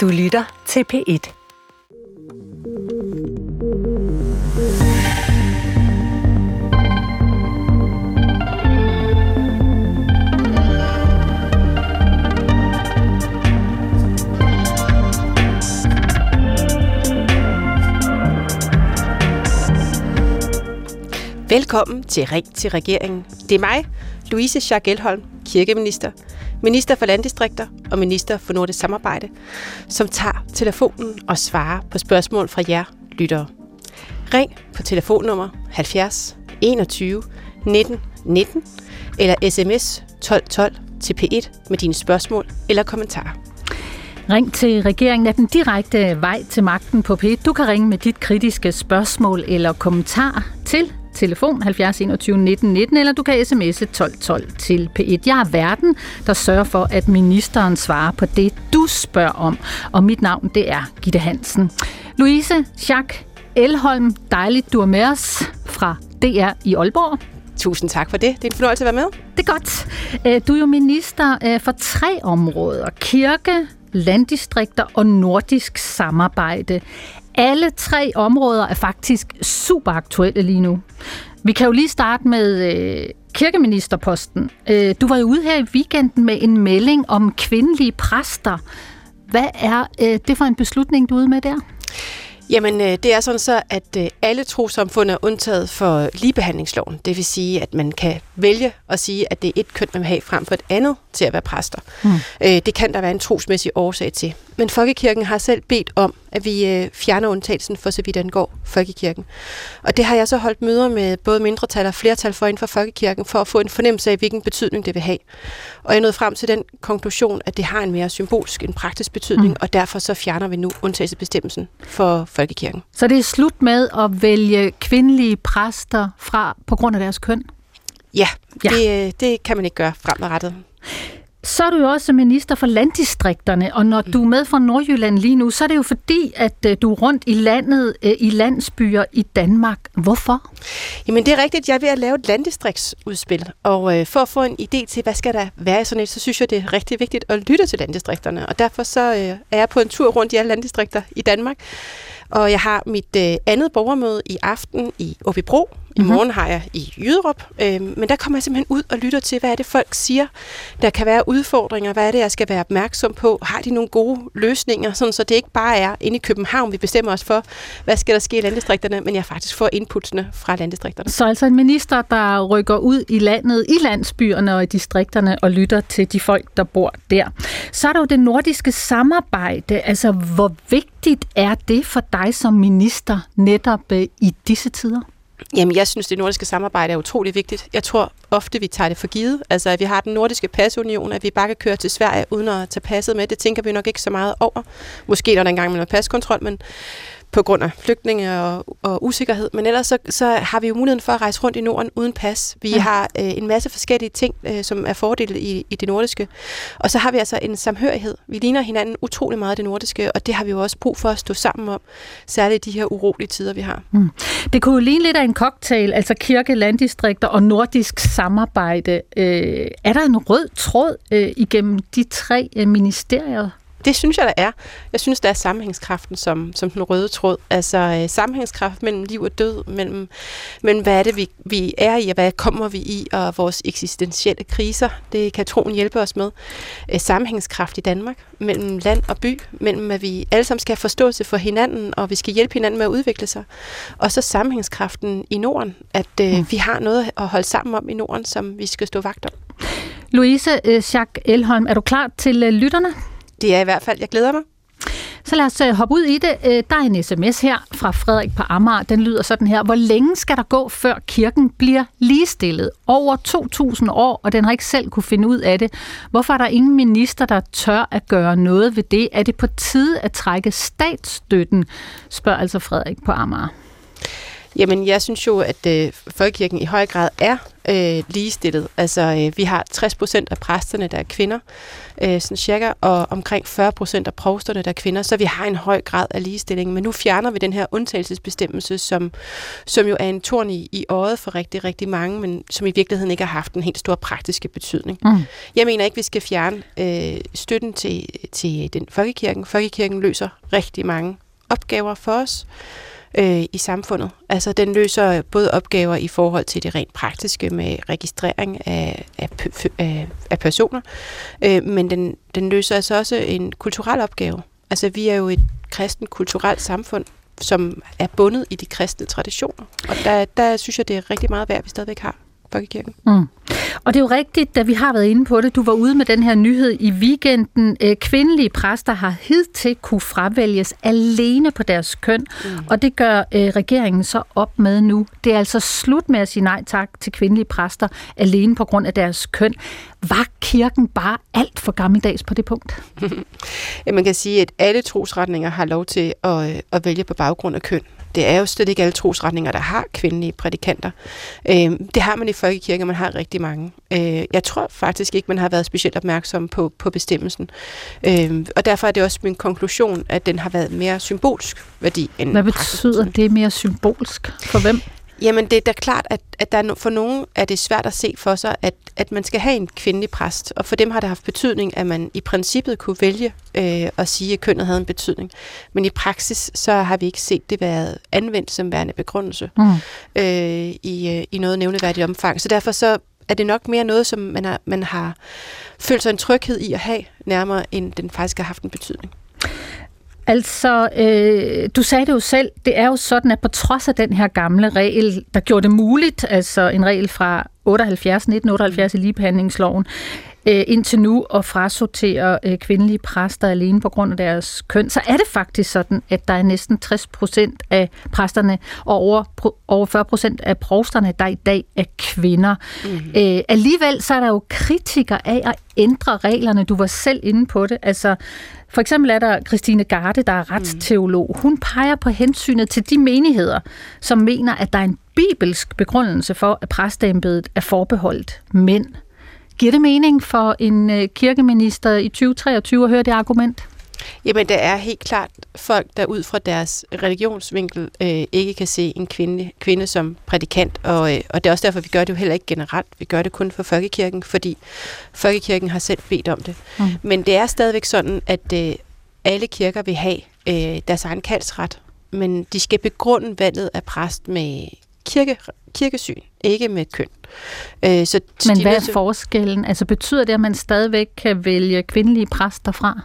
Du lytter til P1. Velkommen til Ring til regeringen. Det er mig, Louise Schack Elholm, kirkeminister, minister for landdistrikter og minister for nordisk samarbejde, som tager telefonen og svarer på spørgsmål fra jer lyttere. Ring på telefonnummer 70 21 19 19 eller sms 1212 til P1 med dine spørgsmål eller kommentarer. Ring til regeringen er den direkte vej til magten på P1. Du kan ringe med dit kritiske spørgsmål eller kommentar til telefon 70 21 19 19, eller du kan sms'e 1212 til P1. Jeg er verden, der sørger for, at ministeren svarer på det, du spørger om. Og mit navn, det er Gitte Hansen. Louise Schack Elholm, dejligt du er med os fra DR i Aalborg. Tusind tak for det. Det er en fornøjelse at være med. Det er godt. Øh, du er jo minister øh, for tre områder. Kirke, landdistrikter og nordisk samarbejde. Alle tre områder er faktisk super aktuelle lige nu. Vi kan jo lige starte med øh, kirkeministerposten. Øh, du var jo ude her i weekenden med en melding om kvindelige præster. Hvad er øh, det for en beslutning, du er ude med der? Jamen, øh, det er sådan så, at øh, alle trosamfund er undtaget for ligebehandlingsloven. Det vil sige, at man kan vælge at sige, at det er et køn, man vil have frem for et andet til at være præster. Mm. Det kan der være en trosmæssig årsag til. Men Folkekirken har selv bedt om, at vi fjerner undtagelsen for så vidt angår Folkekirken. Og det har jeg så holdt møder med både mindretal og flertal for inden for Folkekirken, for at få en fornemmelse af, hvilken betydning det vil have. Og jeg nåede frem til den konklusion, at det har en mere symbolsk en praktisk betydning, mm. og derfor så fjerner vi nu undtagelsesbestemmelsen for Folkekirken. Så det er slut med at vælge kvindelige præster fra på grund af deres køn? Ja, ja. Det, øh, det kan man ikke gøre fremadrettet. Så er du jo også minister for landdistrikterne, og når du er med fra Nordjylland lige nu, så er det jo fordi, at øh, du er rundt i landet, øh, i landsbyer i Danmark. Hvorfor? Jamen det er rigtigt, jeg er ved at lave et landdistriktsudspil, og øh, for at få en idé til, hvad skal der være i sådan et, så synes jeg, det er rigtig vigtigt at lytte til landdistrikterne, og derfor så er jeg på en tur rundt i alle landdistrikter i Danmark, og jeg har mit andet borgermøde i aften i Åbibro. I mm-hmm. morgen har jeg i Jyderup. Øh, men der kommer jeg simpelthen ud og lytter til, hvad er det folk siger. Der kan være udfordringer. Hvad er det, jeg skal være opmærksom på? Har de nogle gode løsninger? Sådan, så det ikke bare er inde i København, vi bestemmer os for, hvad skal der ske i landdistrikterne, men jeg faktisk får inputsene fra landdistrikterne. Så altså en minister, der rykker ud i landet, i landsbyerne og i distrikterne og lytter til de folk, der bor der. Så er der jo det nordiske samarbejde. Altså, hvor vigtigt er det for dig? dig som minister netop øh, i disse tider? Jamen, jeg synes, det nordiske samarbejde er utrolig vigtigt. Jeg tror ofte, vi tager det for givet. Altså, at vi har den nordiske pasunion, at vi bare kan køre til Sverige uden at tage passet med. Det tænker vi nok ikke så meget over. Måske når der engang med paskontrol, men på grund af flygtninge og, og usikkerhed. Men ellers så, så har vi jo muligheden for at rejse rundt i Norden uden pas. Vi ja. har øh, en masse forskellige ting, øh, som er fordele i, i det nordiske. Og så har vi altså en samhørighed. Vi ligner hinanden utrolig meget det nordiske, og det har vi jo også brug for at stå sammen om. Særligt i de her urolige tider, vi har. Mm. Det kunne jo ligne lidt af en cocktail, altså kirke, landdistrikter og nordisk samarbejde. Øh, er der en rød tråd øh, igennem de tre øh, ministerier? Det synes jeg, der er. Jeg synes, der er sammenhængskraften som, som den røde tråd. Altså øh, sammenhængskraft mellem liv og død, mellem, mellem hvad er det, vi, vi er i, og hvad kommer vi i, og vores eksistentielle kriser. Det kan troen hjælpe os med. Øh, sammenhængskraft i Danmark, mellem land og by, mellem at vi alle sammen skal have forståelse for hinanden, og vi skal hjælpe hinanden med at udvikle sig. Og så sammenhængskraften i Norden, at øh, mm. vi har noget at holde sammen om i Norden, som vi skal stå vagt om. Louise øh, Schack Elholm, er du klar til øh, lytterne? Det er i hvert fald, jeg glæder mig. Så lad os øh, hoppe ud i det. Øh, der er en sms her fra Frederik på Amager. Den lyder sådan her. Hvor længe skal der gå, før kirken bliver ligestillet? Over 2.000 år, og den har ikke selv kunne finde ud af det. Hvorfor er der ingen minister, der tør at gøre noget ved det? Er det på tide at trække statsstøtten? Spørger altså Frederik på Amager. Jamen, jeg synes jo, at øh, Folkekirken i høj grad er øh, ligestillet. Altså, øh, vi har 60 procent af præsterne, der er kvinder, øh, sådan cirka, og omkring 40 procent af provsterne, der er kvinder, så vi har en høj grad af ligestilling. Men nu fjerner vi den her undtagelsesbestemmelse, som, som jo er en torn i, i øjet for rigtig, rigtig mange, men som i virkeligheden ikke har haft en helt stor praktiske betydning. Mm. Jeg mener ikke, vi skal fjerne øh, støtten til, til den folkekirken. Folkekirken løser rigtig mange opgaver for os øh, i samfundet. Altså den løser både opgaver i forhold til det rent praktiske med registrering af, af, af, af personer, øh, men den, den løser altså også en kulturel opgave. Altså vi er jo et kristen kulturelt samfund, som er bundet i de kristne traditioner. Og der, der synes jeg, det er rigtig meget værd, vi stadigvæk har folkekirken. Mm. Og det er jo rigtigt, da vi har været inde på det, du var ude med den her nyhed i weekenden. Øh, kvindelige præster har hidtil kunne fravælges alene på deres køn, mm. og det gør øh, regeringen så op med nu. Det er altså slut med at sige nej tak til kvindelige præster alene på grund af deres køn. Var kirken bare alt for gammeldags på det punkt? ja, man kan sige, at alle trosretninger har lov til at, øh, at vælge på baggrund af køn. Det er jo slet ikke alle trosretninger, der har kvindelige prædikanter. Øh, det har man i folkekirken, man har rigtig mange. Øh, jeg tror faktisk ikke, man har været specielt opmærksom på, på bestemmelsen. Øh, og derfor er det også min konklusion, at den har været mere symbolsk værdi end Hvad betyder det mere symbolsk? For hvem? Jamen, det er da klart, at, at der er for nogen er det svært at se for sig, at, at man skal have en kvindelig præst. Og for dem har det haft betydning, at man i princippet kunne vælge øh, at sige, at kønnet havde en betydning. Men i praksis, så har vi ikke set det været anvendt som værende begrundelse mm. øh, i, øh, i noget nævneværdigt omfang. Så derfor så er det nok mere noget, som man har, man har følt sig en tryghed i at have, nærmere end den faktisk har haft en betydning. Altså, øh, du sagde det jo selv, det er jo sådan, at på trods af den her gamle regel, der gjorde det muligt, altså en regel fra 78, 1978 i ligebehandlingsloven, øh, indtil nu at frasortere øh, kvindelige præster alene på grund af deres køn, så er det faktisk sådan, at der er næsten 60 procent af præsterne og over, over 40 procent af provsterne, der i dag er kvinder. Mm-hmm. Øh, alligevel så er der jo kritikere af at ændre reglerne. Du var selv inde på det. Altså, for eksempel er der Christine Garde, der er retsteolog. Hun peger på hensynet til de menigheder, som mener, at der er en bibelsk begrundelse for, at præsteembedet er forbeholdt mænd. Giver det mening for en øh, kirkeminister i 2023 at høre det argument? Jamen, der er helt klart folk, der ud fra deres religionsvinkel øh, ikke kan se en kvinde, kvinde som prædikant, og, øh, og det er også derfor, vi gør det jo heller ikke generelt. Vi gør det kun for Folkekirken, fordi Folkekirken har selv bedt om det. Mm. Men det er stadigvæk sådan, at øh, alle kirker vil have øh, deres egen kaldsret, men de skal begrunde valget af præst med kirke, kirkesyn, ikke med køn. Øh, så Men hvad er forskellen? Altså betyder det, at man stadigvæk kan vælge kvindelige præster fra?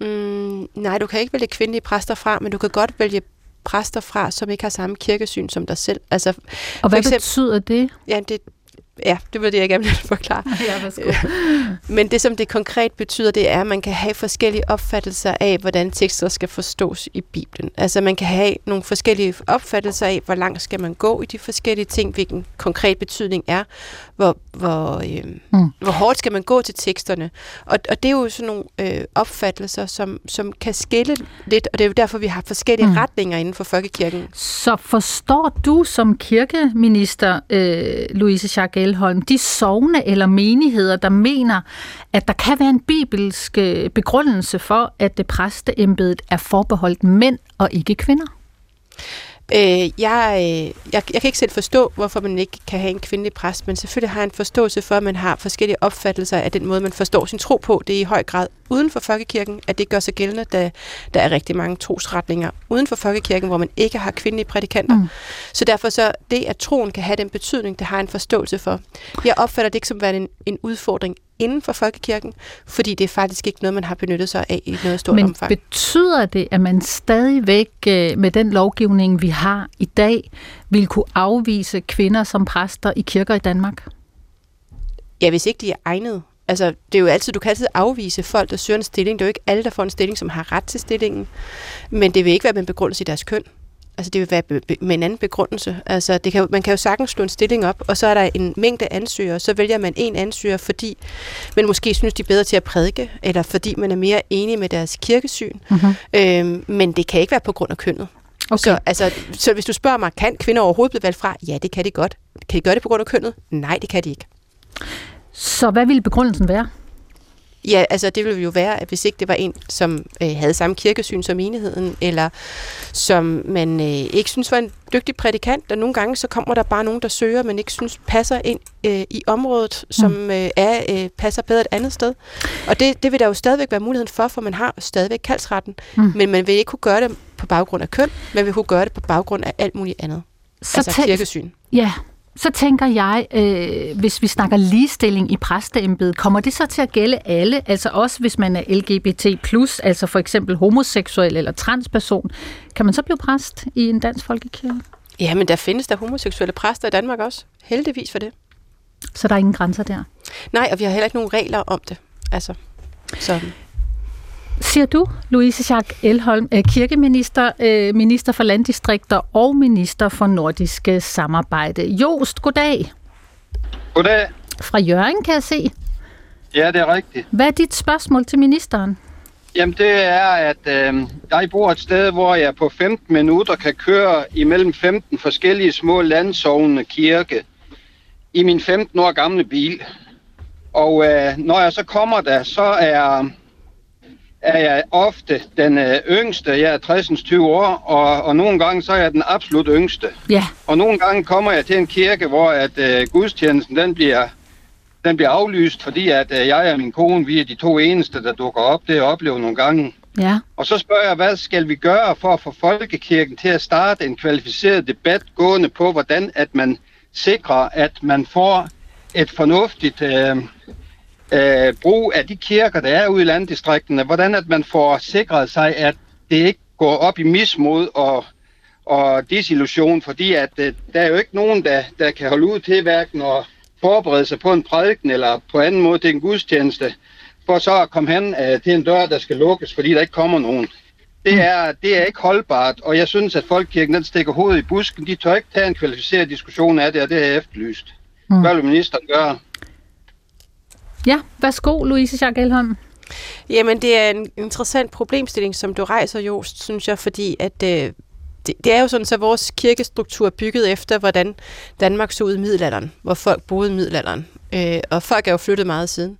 Mm, nej, du kan ikke vælge kvindelige præster fra, men du kan godt vælge præster fra, som ikke har samme kirkesyn som dig selv. Altså, og hvad eksempel, betyder det? Ja, det, Ja, det var det, jeg gerne ville forklare. Ja, Men det, som det konkret betyder, det er, at man kan have forskellige opfattelser af, hvordan tekster skal forstås i Bibelen. Altså man kan have nogle forskellige opfattelser af, hvor langt skal man gå i de forskellige ting, hvilken konkret betydning er, hvor, hvor, øh, mm. hvor hårdt skal man gå til teksterne. Og, og det er jo sådan nogle øh, opfattelser, som, som kan skille lidt, og det er jo derfor, vi har forskellige mm. retninger inden for folkekirken. Så forstår du som kirkeminister, øh, Louise Jacques Elholm, de sovne eller menigheder, der mener, at der kan være en bibelsk øh, begrundelse for, at det præsteembedet er forbeholdt mænd og ikke kvinder? Øh, jeg, øh, jeg, jeg kan ikke selv forstå, hvorfor man ikke kan have en kvindelig præst, men selvfølgelig har jeg en forståelse for, at man har forskellige opfattelser af den måde, man forstår sin tro på. Det er i høj grad uden for folkekirken, at det gør sig gældende, da der er rigtig mange trosretninger uden for folkekirken, hvor man ikke har kvindelige prædikanter. Mm. Så derfor så, det, at troen kan have den betydning, det har en forståelse for. Jeg opfatter det ikke som værende en, en udfordring inden for folkekirken, fordi det er faktisk ikke noget, man har benyttet sig af i noget stort Men omfang. Men betyder det, at man stadigvæk øh, med den lovgivning, vi har i dag, vil kunne afvise kvinder som præster i kirker i Danmark? Ja, hvis ikke de er egnet. Altså, det er jo altid, du kan altid afvise folk, der søger en stilling. Det er jo ikke alle, der får en stilling, som har ret til stillingen. Men det vil ikke være med en begrundelse i deres køn. Altså det vil være med en anden begrundelse. Altså det kan, man kan jo sagtens slå en stilling op, og så er der en mængde ansøgere, så vælger man en ansøger, fordi man måske synes, de er bedre til at prædike, eller fordi man er mere enig med deres kirkesyn. Mm-hmm. Øhm, men det kan ikke være på grund af kønnet. Okay. Så, altså, så hvis du spørger mig, kan kvinder overhovedet blive valgt fra? Ja, det kan de godt. kan de gøre det på grund af kønnet? Nej, det kan de ikke. Så hvad ville begrundelsen være? Ja, altså det ville jo være, at hvis ikke det var en, som øh, havde samme kirkesyn som menigheden, eller som man øh, ikke synes var en dygtig prædikant, og nogle gange så kommer der bare nogen, der søger, men ikke synes passer ind øh, i området, som mm. øh, er øh, passer bedre et andet sted. Og det, det vil der jo stadigvæk være muligheden for, for man har stadigvæk kaldsretten, mm. men man vil ikke kunne gøre det på baggrund af køn, man vil kunne gøre det på baggrund af alt muligt andet. Så altså kirkesyn. Ja, så tænker jeg, øh, hvis vi snakker ligestilling i præsteembedet, kommer det så til at gælde alle? Altså også hvis man er LGBT+, altså for eksempel homoseksuel eller transperson. Kan man så blive præst i en dansk folkekirke? Ja, men der findes der homoseksuelle præster i Danmark også. Heldigvis for det. Så der er ingen grænser der? Nej, og vi har heller ikke nogen regler om det. Altså, så Siger du, Louise Jacques Elholm, kirkeminister, øh, minister for landdistrikter og minister for nordiske samarbejde. Jost, goddag. Goddag. Fra Jørgen, kan jeg se. Ja, det er rigtigt. Hvad er dit spørgsmål til ministeren? Jamen, det er, at øh, jeg bor et sted, hvor jeg på 15 minutter kan køre imellem 15 forskellige små landsovne kirke i min 15 år gamle bil. Og øh, når jeg så kommer der, så er er jeg ofte den øh, yngste. Jeg er 60 20 år, og, og nogle gange så er jeg den absolut yngste. Ja. Og nogle gange kommer jeg til en kirke, hvor at øh, gudstjenesten den bliver, den bliver aflyst, fordi at øh, jeg og min kone, vi er de to eneste, der dukker op. Det jeg oplevet nogle gange. Ja. Og så spørger jeg, hvad skal vi gøre for at få folkekirken til at starte en kvalificeret debat gående på, hvordan at man sikrer, at man får et fornuftigt øh, øh, brug af de kirker, der er ude i landdistriktene, hvordan at man får sikret sig, at det ikke går op i mismod og, og desillusion, fordi at øh, der er jo ikke nogen, der, der kan holde ud til hverken at forberede sig på en prædiken eller på anden måde til en gudstjeneste, for så at komme hen øh, til en dør, der skal lukkes, fordi der ikke kommer nogen. Det er, det er ikke holdbart, og jeg synes, at Folkekirken den stikker hovedet i busken. De tør ikke tage en kvalificeret diskussion af det, og det har jeg efterlyst. Mm. Hvad vil ministeren gøre? Ja, værsgo, Louise Jacques Elholm. Jamen, det er en interessant problemstilling, som du rejser, Jost, synes jeg, fordi at øh, det, det er jo sådan, så vores kirkestruktur er bygget efter, hvordan Danmark så ud i middelalderen, hvor folk boede i middelalderen. Øh, og folk er jo flyttet meget siden.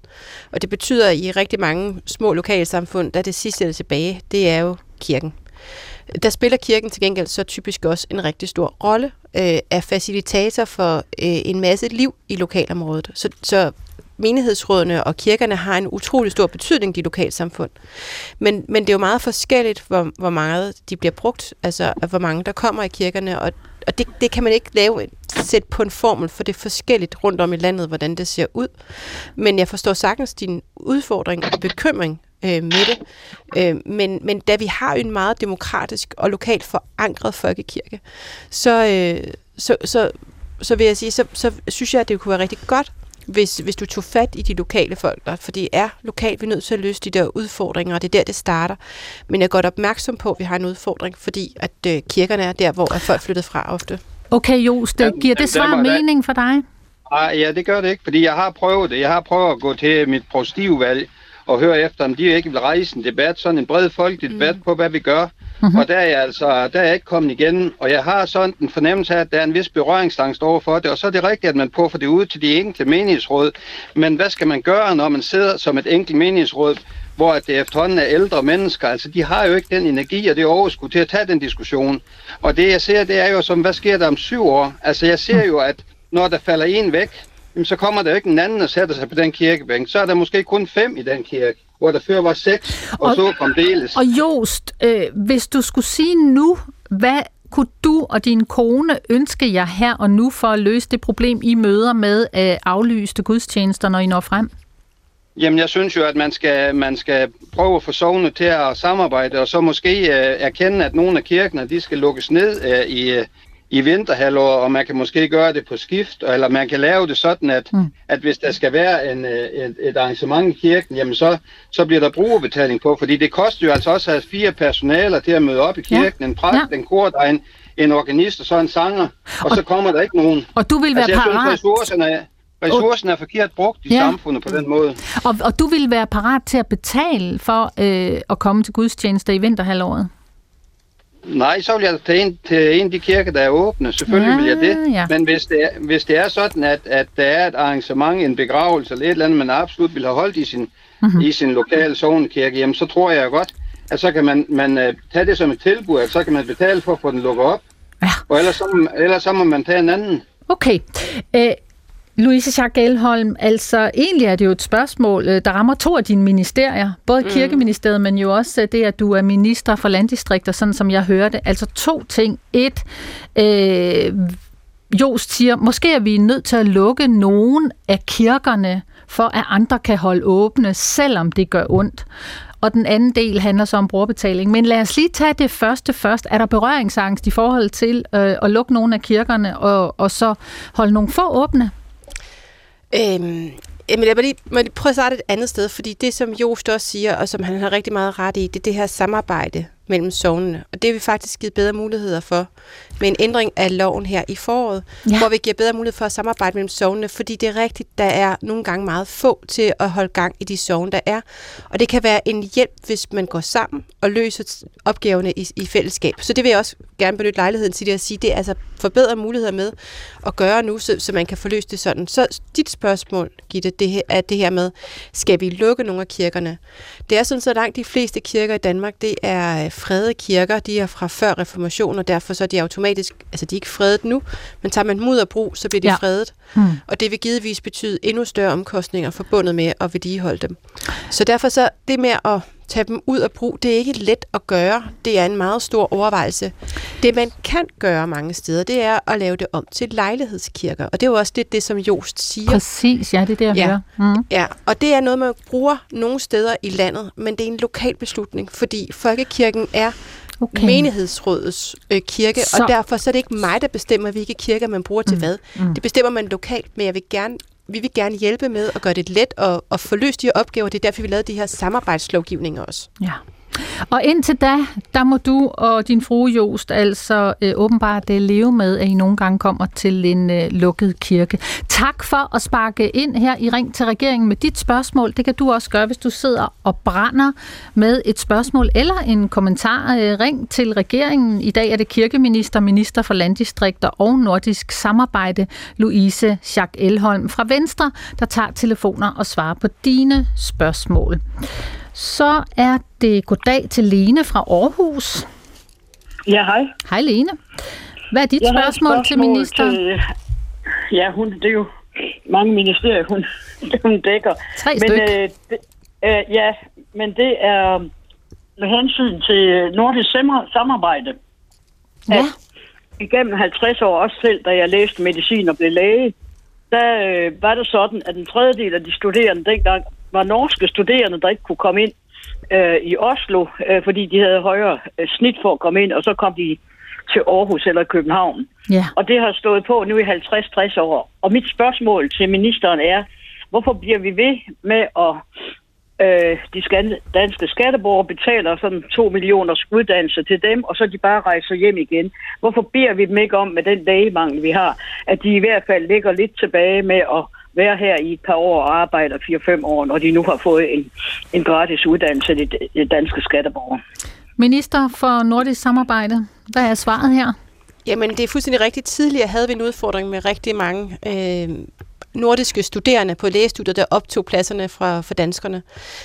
Og det betyder, at i rigtig mange små lokalsamfund, der det sidste der er tilbage, det er jo kirken. Der spiller kirken til gengæld så typisk også en rigtig stor rolle, øh, er facilitator for øh, en masse liv i lokalområdet. Så, så menighedsrådene og kirkerne har en utrolig stor betydning i lokalsamfund. Men, men det er jo meget forskelligt, hvor, hvor meget de bliver brugt, altså hvor mange der kommer i kirkerne, og, og det, det kan man ikke lave sætte på en formel, for det er forskelligt rundt om i landet, hvordan det ser ud. Men jeg forstår sagtens din udfordring og bekymring øh, med det. Øh, men, men da vi har en meget demokratisk og lokalt forankret folkekirke, så, øh, så, så, så vil jeg sige, så, så synes jeg, at det kunne være rigtig godt, hvis, hvis du tog fat i de lokale folk, der, for det er lokalt, vi er nødt til at løse de der udfordringer, og det er der, det starter. Men jeg er godt opmærksom på, at vi har en udfordring, fordi at øh, kirkerne er der, hvor er folk flyttet fra ofte. Okay, Just, det giver det svar mening for dig? Ah, ja, det gør det ikke, fordi jeg har prøvet det. Jeg har prøvet at gå til mit prostivvalg og høre efter, om de ikke vil rejse en debat, sådan en bred folkelig debat mm. på, hvad vi gør. Mm-hmm. Og der er, jeg altså, der er jeg ikke kommet igen, og jeg har sådan en fornemmelse af, at der er en vis berøringsangst over for det, og så er det rigtigt, at man får det ud til de enkelte menighedsråd. Men hvad skal man gøre, når man sidder som et enkelt menighedsråd, hvor det efterhånden er ældre mennesker, altså de har jo ikke den energi og det overskud til at tage den diskussion. Og det jeg ser, det er jo som, hvad sker der om syv år? Altså jeg ser jo, at når der falder en væk, så kommer der jo ikke en anden og sætter sig på den kirkebænk. Så er der måske kun fem i den kirke hvor der før var seks, og, og så fremdeles. Og Jost, øh, hvis du skulle sige nu, hvad kunne du og din kone ønske jer her og nu for at løse det problem, I møder med øh, aflyste gudstjenester, når I når frem? Jamen, jeg synes jo, at man skal, man skal prøve at få sovne til at samarbejde, og så måske øh, erkende, at nogle af kirkene, de skal lukkes ned øh, i, øh, i vinterhalvår, og man kan måske gøre det på skift, eller man kan lave det sådan, at, mm. at hvis der skal være en, øh, et, et arrangement i kirken, jamen så, så bliver der brugerbetaling på, fordi det koster jo altså også at have fire personaler til at møde op i kirken, ja. en præst, ja. en kordegn, en organist og så en sanger, og, og så kommer der ikke nogen. Og du vil være altså, parat? Synes, ressourcerne er, Ressourcen er forkert brugt i ja. samfundet på den måde. Og, og du vil være parat til at betale for øh, at komme til gudstjenester i vinterhalvåret? Nej, så vil jeg tage ind til en af de kirker, der er åbne. Selvfølgelig ja, vil jeg det. ja. Men hvis det, er, hvis det er sådan, at, at der er et arrangement, en begravelse eller et eller andet, man absolut vil have holdt i sin, mm-hmm. i sin lokale sovnekirke, jamen så tror jeg godt, at så kan man, man uh, tage det som et tilbud, at så kan man betale for at få den lukket op. Ja. Og ellers så, ellers så må man tage en anden. Okay. Øh, Louise Schack Elholm, altså egentlig er det jo et spørgsmål, øh, der rammer to af dine ministerier, både mm. kirkeministeriet, men jo også øh, det, at du er minister for landdistrikter, sådan som jeg hørte. Altså to ting. Et, øh, Jost siger, måske er vi nødt til at lukke nogen af kirkerne, for at andre kan holde åbne, selvom det gør ondt. Og den anden del handler så om brugerbetaling. Men lad os lige tage det første først. Er der berøringsangst i forhold til øh, at lukke nogle af kirkerne, og, og så holde nogle få åbne? Øhm, Jamen, jeg må lige, må lige prøve at starte et andet sted, fordi det, som Jost også siger, og som han har rigtig meget ret i, det er det her samarbejde mellem sovnene. Og det har vi faktisk givet bedre muligheder for med en ændring af loven her i foråret, ja. hvor vi giver bedre mulighed for at samarbejde mellem sovnene, fordi det er rigtigt, der er nogle gange meget få til at holde gang i de sovne, der er. Og det kan være en hjælp, hvis man går sammen og løser opgaverne i, i fællesskab. Så det vil jeg også gerne benytte lejligheden til det at sige, det er altså forbedre muligheder med at gøre nu, så, så man kan få løst det sådan. Så dit spørgsmål, Gitte, det her, er det her med, skal vi lukke nogle af kirkerne? Det er sådan, så langt de fleste kirker i Danmark, det er fredede kirker, de er fra før reformation, og derfor så er de automatisk, altså de er ikke fredet nu, men tager man dem ud af brug, så bliver de ja. fredet. Hmm. Og det vil givetvis betyde endnu større omkostninger forbundet med at vedligeholde dem. Så derfor så det med at tage dem ud af brug, det er ikke let at gøre. Det er en meget stor overvejelse. Det man kan gøre mange steder, det er at lave det om til lejlighedskirker. Og det er jo også det, det som Jost siger. Præcis, ja, det er det, jeg ja. hører. Mm. Ja, og det er noget, man bruger nogle steder i landet, men det er en lokal beslutning, fordi folkekirken er okay. menighedsrådets øh, kirke, så. og derfor så er det ikke mig, der bestemmer, hvilke kirker man bruger mm. til hvad. Mm. Det bestemmer man lokalt, men jeg vil gerne vi vil gerne hjælpe med at gøre det let at, at få løst de her opgaver. Det er derfor, vi lavede de her samarbejdslovgivninger også. Ja. Og indtil da, der må du og din frue Jost altså øh, åbenbart øh, leve med, at I nogle gange kommer til en øh, lukket kirke. Tak for at sparke ind her i Ring til regeringen med dit spørgsmål. Det kan du også gøre, hvis du sidder og brænder med et spørgsmål eller en kommentar. Øh, ring til regeringen. I dag er det kirkeminister, minister for landdistrikter og nordisk samarbejde, Louise Schack Elholm fra Venstre, der tager telefoner og svarer på dine spørgsmål. Så er det goddag til Lene fra Aarhus. Ja, hej. Hej Lene. Hvad er dit Jeg et spørgsmål, til ministeren? Til, ja, hun, det er jo mange ministerier, hun, hun dækker. Tre men, styk. øh, det, øh, ja, men det er med hensyn til nordisk samar- samarbejde. Ja. At igennem 50 år, også selv da jeg læste medicin og blev læge, der øh, var det sådan, at en tredjedel af de studerende dengang var norske studerende, der ikke kunne komme ind øh, i Oslo, øh, fordi de havde højere øh, snit for at komme ind, og så kom de til Aarhus eller København. Ja. Og det har stået på nu i 50-60 år. Og mit spørgsmål til ministeren er, hvorfor bliver vi ved med at øh, de danske skatteborgere betaler sådan 2 millioners uddannelse til dem, og så de bare rejser hjem igen. Hvorfor beder vi dem ikke om med den lægemangel, vi har, at de i hvert fald ligger lidt tilbage med at være her i et par år og arbejde 4-5 år, når de nu har fået en, en gratis uddannelse til de danske skatteborgere. Minister for nordisk samarbejde. Hvad er svaret her? Jamen, det er fuldstændig rigtigt. Tidligere havde vi en udfordring med rigtig mange øh, nordiske studerende på lægestudiet, der optog pladserne fra, for danskerne.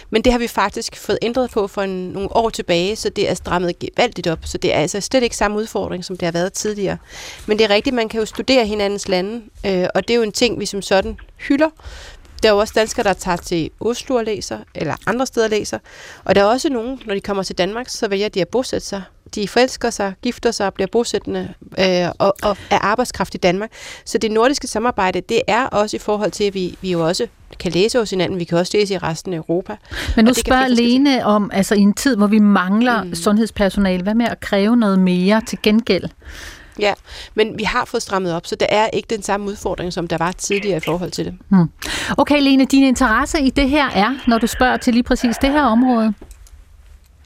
Men det har vi faktisk fået ændret på for en, nogle år tilbage, så det er strammet gevaldigt op. Så det er altså slet ikke samme udfordring, som det har været tidligere. Men det er rigtigt, man kan jo studere hinandens lande, øh, og det er jo en ting, vi som sådan hylder. Der er jo også danskere, der tager til Oslo og læser, eller andre steder læser. Og der er også nogen, når de kommer til Danmark, så vælger de at bosætte sig. De forelsker sig, gifter sig og bliver bosættende øh, og, og er arbejdskraft i Danmark. Så det nordiske samarbejde, det er også i forhold til, at vi, vi jo også kan læse hos hinanden. Vi kan også læse i resten af Europa. Men nu det spørger Lene om, altså i en tid, hvor vi mangler mm. sundhedspersonale, hvad med at kræve noget mere til gengæld? Ja, men vi har fået strammet op, så der er ikke den samme udfordring, som der var tidligere i forhold til det. Hmm. Okay, Lene, din interesse i det her er, når du spørger til lige præcis det her område?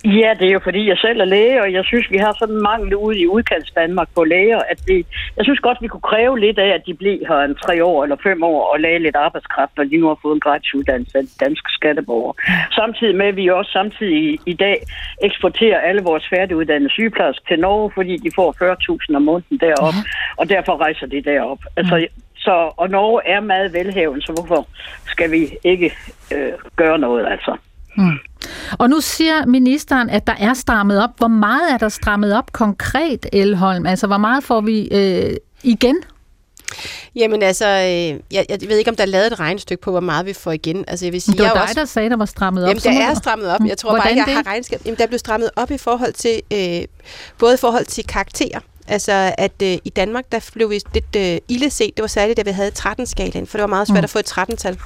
Ja, det er jo fordi, jeg selv er læge, og jeg synes, vi har sådan en mangel ude i udkants Danmark på læger, at vi, jeg synes godt, vi kunne kræve lidt af, at de bliver her en tre år eller fem år og lage lidt arbejdskraft, når de nu har fået en gratis uddannelse af danske skatteborgere. Samtidig med, at vi også samtidig i, i dag eksporterer alle vores færdiguddannede sygeplejersker til Norge, fordi de får 40.000 om måneden deroppe, ja. og derfor rejser de derop. Altså, så, og Norge er meget velhaven, så hvorfor skal vi ikke øh, gøre noget, altså? Mm. Og nu siger ministeren, at der er strammet op. Hvor meget er der strammet op konkret, Elholm? Altså, hvor meget får vi øh, igen? Jamen altså, øh, jeg, jeg ved ikke, om der er lavet et regnestykke på, hvor meget vi får igen. Altså, jeg vil sige, det var jeg dig, også... der sagde, der var strammet op. Jamen, der er strammet op. Jeg tror Hvordan bare ikke, jeg har regnskab. Jamen, der blev strammet op i forhold til, øh, både i forhold til karakterer, Altså, at øh, i Danmark, der blev vi lidt øh, ille set. Det var særligt, da vi havde 13-skalaen, for det var meget svært mm. at få et 13-tal.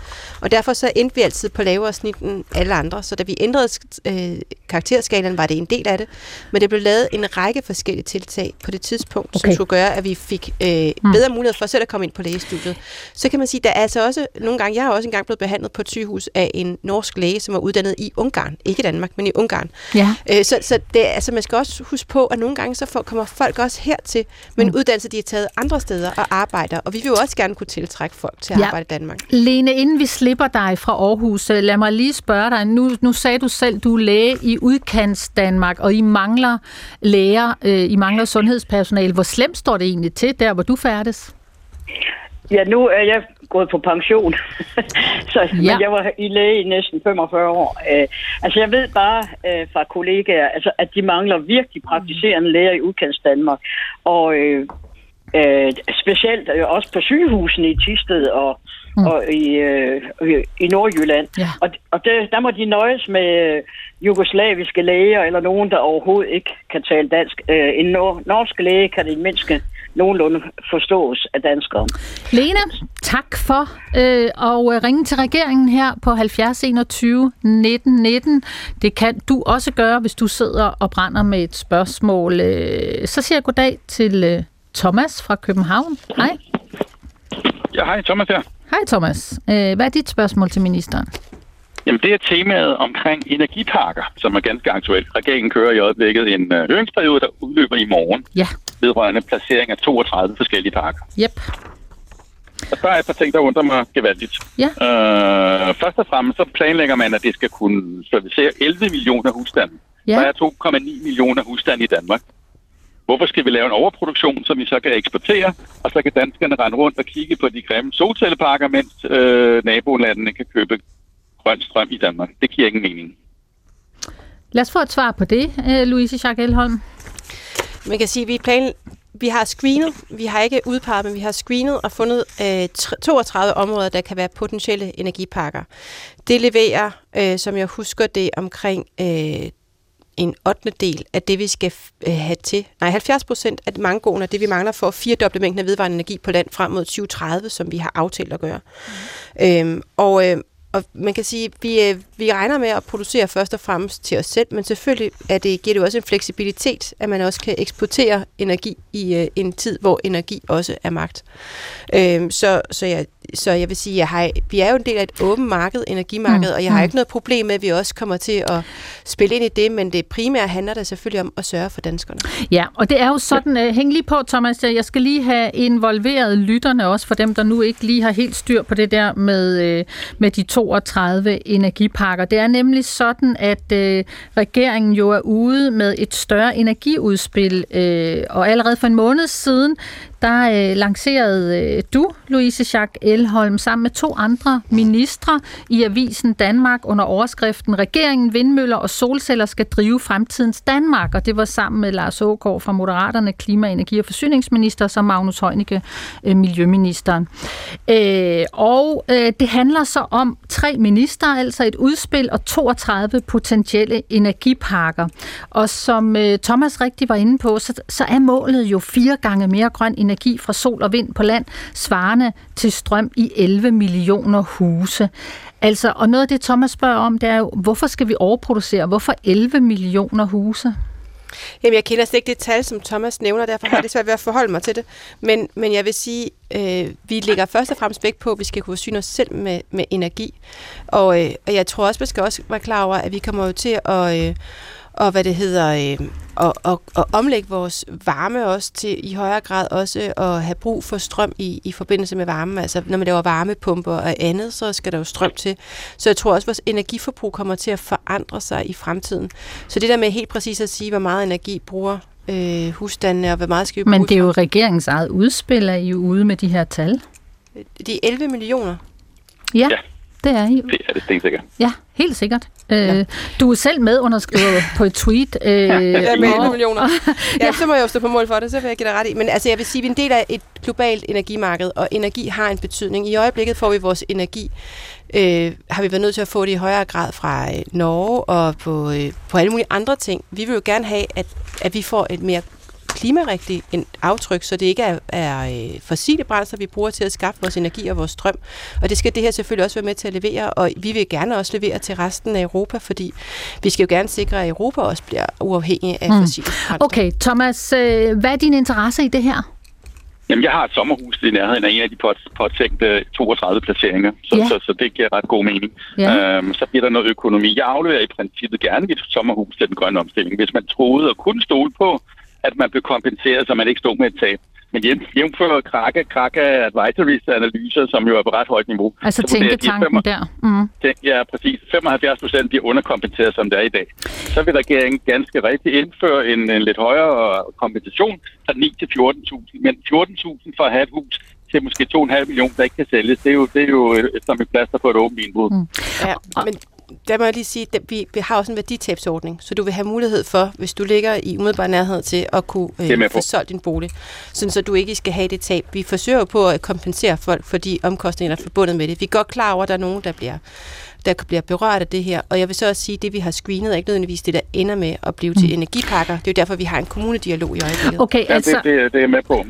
Og derfor så endte vi altid på lavere snit end alle andre. Så da vi ændrede øh, karakterskalaen, var det en del af det. Men det blev lavet en række forskellige tiltag på det tidspunkt, okay. som skulle gøre, at vi fik øh, mm. bedre mulighed for selv at komme ind på lægestudiet. Så kan man sige, der er altså også nogle gange, jeg har også engang blevet behandlet på et sygehus af en norsk læge, som var uddannet i Ungarn. Ikke i Danmark, men i Ungarn. Ja. Øh, så så det, altså, man skal også huske på, at nogle gange så får, kommer folk også hertil med en mm. uddannelse, de har taget andre steder og arbejder. Og vi vil jo også gerne kunne tiltrække folk til at ja. arbejde i Danmark. Lene, inden vi slipper dig fra Aarhus, øh, lad mig lige spørge dig. Nu, nu sagde du selv, du er læge i udkants Danmark, og I mangler læger, øh, I mangler sundhedspersonale. Hvor slemt står det egentlig til, der hvor du færdes? Ja, nu er jeg gået på pension, så ja. men jeg var i læge i næsten 45 år. Uh, altså jeg ved bare uh, fra kollegaer, altså, at de mangler virkelig praktiserende læger i udkants Danmark. Og uh, uh, specielt uh, også på sygehusene i Tisted og, mm. og i, uh, i Nordjylland. Ja. Og, og det, der må de nøjes med jugoslaviske læger eller nogen, der overhovedet ikke kan tale dansk. Uh, en nor- norsk læge kan det mindste nogenlunde forstås af danskere. Lene, tak for øh, at ringe til regeringen her på 70 21 19 19. Det kan du også gøre, hvis du sidder og brænder med et spørgsmål. Øh, så siger jeg goddag til øh, Thomas fra København. Hej. Ja, hej Thomas her. Hej Thomas. Øh, hvad er dit spørgsmål til ministeren? Jamen, det er temaet omkring energiparker, som er ganske aktuelt. Regeringen kører i øjeblikket en uh, høringsperiode, der udløber i morgen. Ja. Vedrørende placering af 32 forskellige parker. Yep. Og der er et par ting, der undrer mig gevaldigt. Ja. Uh, først og fremmest så planlægger man, at det skal kunne servicere 11 millioner husstande. Ja. Der er 2,9 millioner husstande i Danmark. Hvorfor skal vi lave en overproduktion, som vi så kan eksportere, og så kan danskerne rende rundt og kigge på de grimme solcelleparker, mens øh, nabolandene kan købe grøn strøm i Danmark. Det giver ingen mening. Lad os få et svar på det, øh, Louise Jacques Elholm. Man kan sige, at vi, plan, vi har screenet, vi har ikke udpeget, men vi har screenet og fundet øh, 32 områder, der kan være potentielle energiparker. Det leverer, øh, som jeg husker det, omkring øh, en 8. del af det, vi skal øh, have til. Nej, 70 procent af mangoen af det, vi mangler for at firedoble mængden af vedvarende energi på land frem mod 2030, som vi har aftalt at gøre. Mm. Øhm, og, øh, og man kan sige, vi, øh, vi regner med at producere først og fremmest til os selv, men selvfølgelig er det, giver det også en fleksibilitet, at man også kan eksportere energi i øh, en tid, hvor energi også er magt. Øhm, så, så, jeg, så jeg vil sige, at vi er jo en del af et åbent marked, energimarked, mm. og jeg har mm. ikke noget problem med, at vi også kommer til at spille ind i det, men det primære handler der selvfølgelig om at sørge for danskerne. Ja, og det er jo sådan, uh, hæng lige på Thomas, jeg skal lige have involveret lytterne også, for dem, der nu ikke lige har helt styr på det der med, med de 32 energiparker. Det er nemlig sådan, at øh, regeringen jo er ude med et større energiudspil, øh, og allerede for en måned siden, der øh, lancerede øh, du, Louise Jacques Elholm, sammen med to andre ministre i Avisen Danmark under overskriften Regeringen, vindmøller og solceller skal drive fremtidens Danmark. Og det var sammen med Lars Ågaard fra Moderaterne, klima-, energi- og forsyningsminister, som Magnus Heunicke, øh, miljøministeren. Øh, og øh, det handler så om tre minister, altså et udspil og 32 potentielle energiparker. Og som øh, Thomas rigtig var inde på, så, så er målet jo fire gange mere grøn energi energi fra sol og vind på land, svarende til strøm i 11 millioner huse. Altså, og noget af det, Thomas spørger om, det er jo, hvorfor skal vi overproducere? Hvorfor 11 millioner huse? Jamen, jeg kender slet ikke det tal, som Thomas nævner, derfor har det svært ved at forholde mig til det. Men, men jeg vil sige, øh, vi lægger først og fremmest vægt på, at vi skal kunne forsyne os selv med, med energi. Og, øh, og jeg tror også, vi skal også være klar over, at vi kommer jo til at... Øh, og hvad det hedder, øh, og, og, og omlægge vores varme også til i højere grad også at have brug for strøm i, i forbindelse med varme. Altså når man laver varmepumper og andet, så skal der jo strøm til. Så jeg tror også, at vores energiforbrug kommer til at forandre sig i fremtiden. Så det der med helt præcis at sige, hvor meget energi bruger øh, husstandene, og hvor meget skal vi bruge Men det er jo regeringens eget udspil, at I er ude med de her tal. De 11 millioner. Ja. ja. Det er I. Det er det stensikkert. Ja, helt sikkert. Øh, ja. Du er selv med underskrevet på et tweet. Øh, ja, med 11 millioner. Ja, ja, så må jeg jo stå på mål for det, så vil jeg give dig ret i. Men altså, jeg vil sige, at vi er en del af et globalt energimarked, og energi har en betydning. I øjeblikket får vi vores energi, øh, har vi været nødt til at få det i højere grad fra øh, Norge og på, øh, på alle mulige andre ting. Vi vil jo gerne have, at, at vi får et mere klimarigtigt aftryk, så det ikke er, er øh, fossile brændsler, vi bruger til at skaffe vores energi og vores strøm. Og det skal det her selvfølgelig også være med til at levere, og vi vil gerne også levere til resten af Europa, fordi vi skal jo gerne sikre, at Europa også bliver uafhængig af mm. fossile brændsler. Okay, Thomas, øh, hvad er din interesse i det her? Jamen, jeg har et sommerhus i nærheden af en af de påtænkte 32 placeringer, så, ja. så, så det giver ret god mening. Ja. Øhm, så bliver der noget økonomi. Jeg afleverer i princippet gerne mit sommerhus til den grønne omstilling, hvis man troede og kunne stole på, at man blev kompenseret, så man ikke stod med et tab. Men hjem, jævnfør Krake, Krake Advisories analyser, som jo er på ret højt niveau. Altså tænketanken der. Mm. Tænk, ja, præcis. 75 procent bliver underkompenseret, som det er i dag. Så vil regeringen ganske rigtigt indføre en, en lidt højere kompensation fra 9 til 14.000. Men 14.000 for at have et hus til måske 2,5 millioner, der ikke kan sælges, det er jo, det er jo som et plaster på et åbent vinbrud. Mm. Ja, men der må jeg lige sige, at vi, vi har også en værditabsordning, så du vil have mulighed for, hvis du ligger i umiddelbar nærhed til at kunne øh, få solgt din bolig, sådan så du ikke skal have det tab. Vi forsøger på at kompensere folk for de omkostninger, der er forbundet med det. Vi er godt klar over, at der er nogen, der bliver der bliver berørt af det her. Og jeg vil så også sige, at det, vi har screenet, er ikke nødvendigvis det, der ender med at blive til mm. energipakker. Det er jo derfor, vi har en kommunedialog i øjeblikket. Okay, altså, ja, det, det, det er med på.